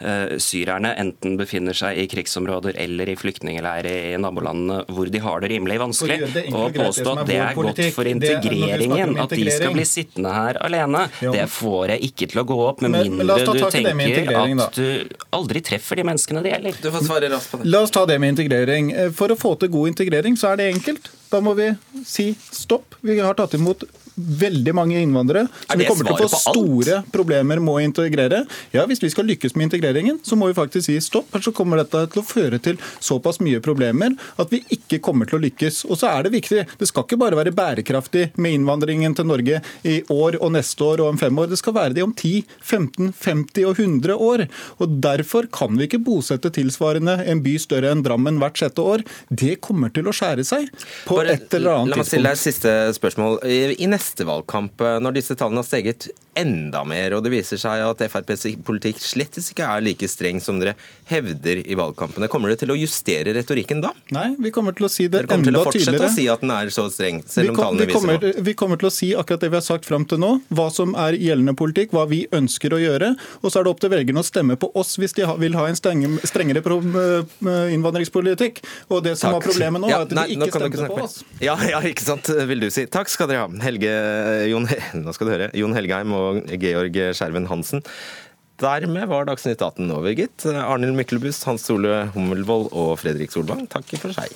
eh, syrerne enten befinner seg i krigsområder eller i flyktningleirer i nabolandene hvor de har det rimelig vanskelig. Og påstå at det er godt for er- integreringen at de skal bli sittende her alene, det får jeg ikke til å gå opp, med mindre du tenker at du aldri treffer de menneskene det gjelder. La oss ta det med integrering. Eh, For å få til god integrering så er det enkelt. Da må vi si stopp. Vi har tatt imot veldig mange innvandrere. som vi kommer til å få store problemer med å integrere. Ja, Hvis vi skal lykkes med integreringen, så må vi faktisk si stopp. Her så kommer dette til å føre til såpass mye problemer at vi ikke kommer til å lykkes. Og så er det viktig. Det skal ikke bare være bærekraftig med innvandringen til Norge i år og neste år og om fem år. Det skal være det om 10, 15, 50 og 100 år. Og Derfor kan vi ikke bosette tilsvarende en by større enn Drammen hvert sjette år. Det kommer til å skjære seg på Bare, et eller annet tidspunkt. La meg stille deg siste spørsmål. I i neste valgkamp, eh, når disse tallene har steget enda mer. Og det viser seg at FrPs politikk slett ikke er like streng som dere hevder i valgkampene. Kommer dere til å justere retorikken da? Nei, vi kommer til å si det enda tydeligere. Dere kommer til å fortsette å si at den er så streng, selv om tallene vi kommer, viser noe? Vi kommer til å si akkurat det vi har sagt fram til nå, hva som er gjeldende politikk, hva vi ønsker å gjøre. Og så er det opp til velgerne å stemme på oss hvis de vil ha en strengere innvandringspolitikk. Og det som Takk. var problemet nå, ja, er at de nei, ikke stemte på oss. Ja, ja, ikke sant, vil du si. Takk skal dere ha. Helge, Jon, nå skal du høre. Jon Helgheim og Georg Skjerven Hansen. Dermed var Dagsnytt 18 over, gitt. Arnhild Myklebust, Hans Ole Hummelvold og Fredrik Solvang takker for seg.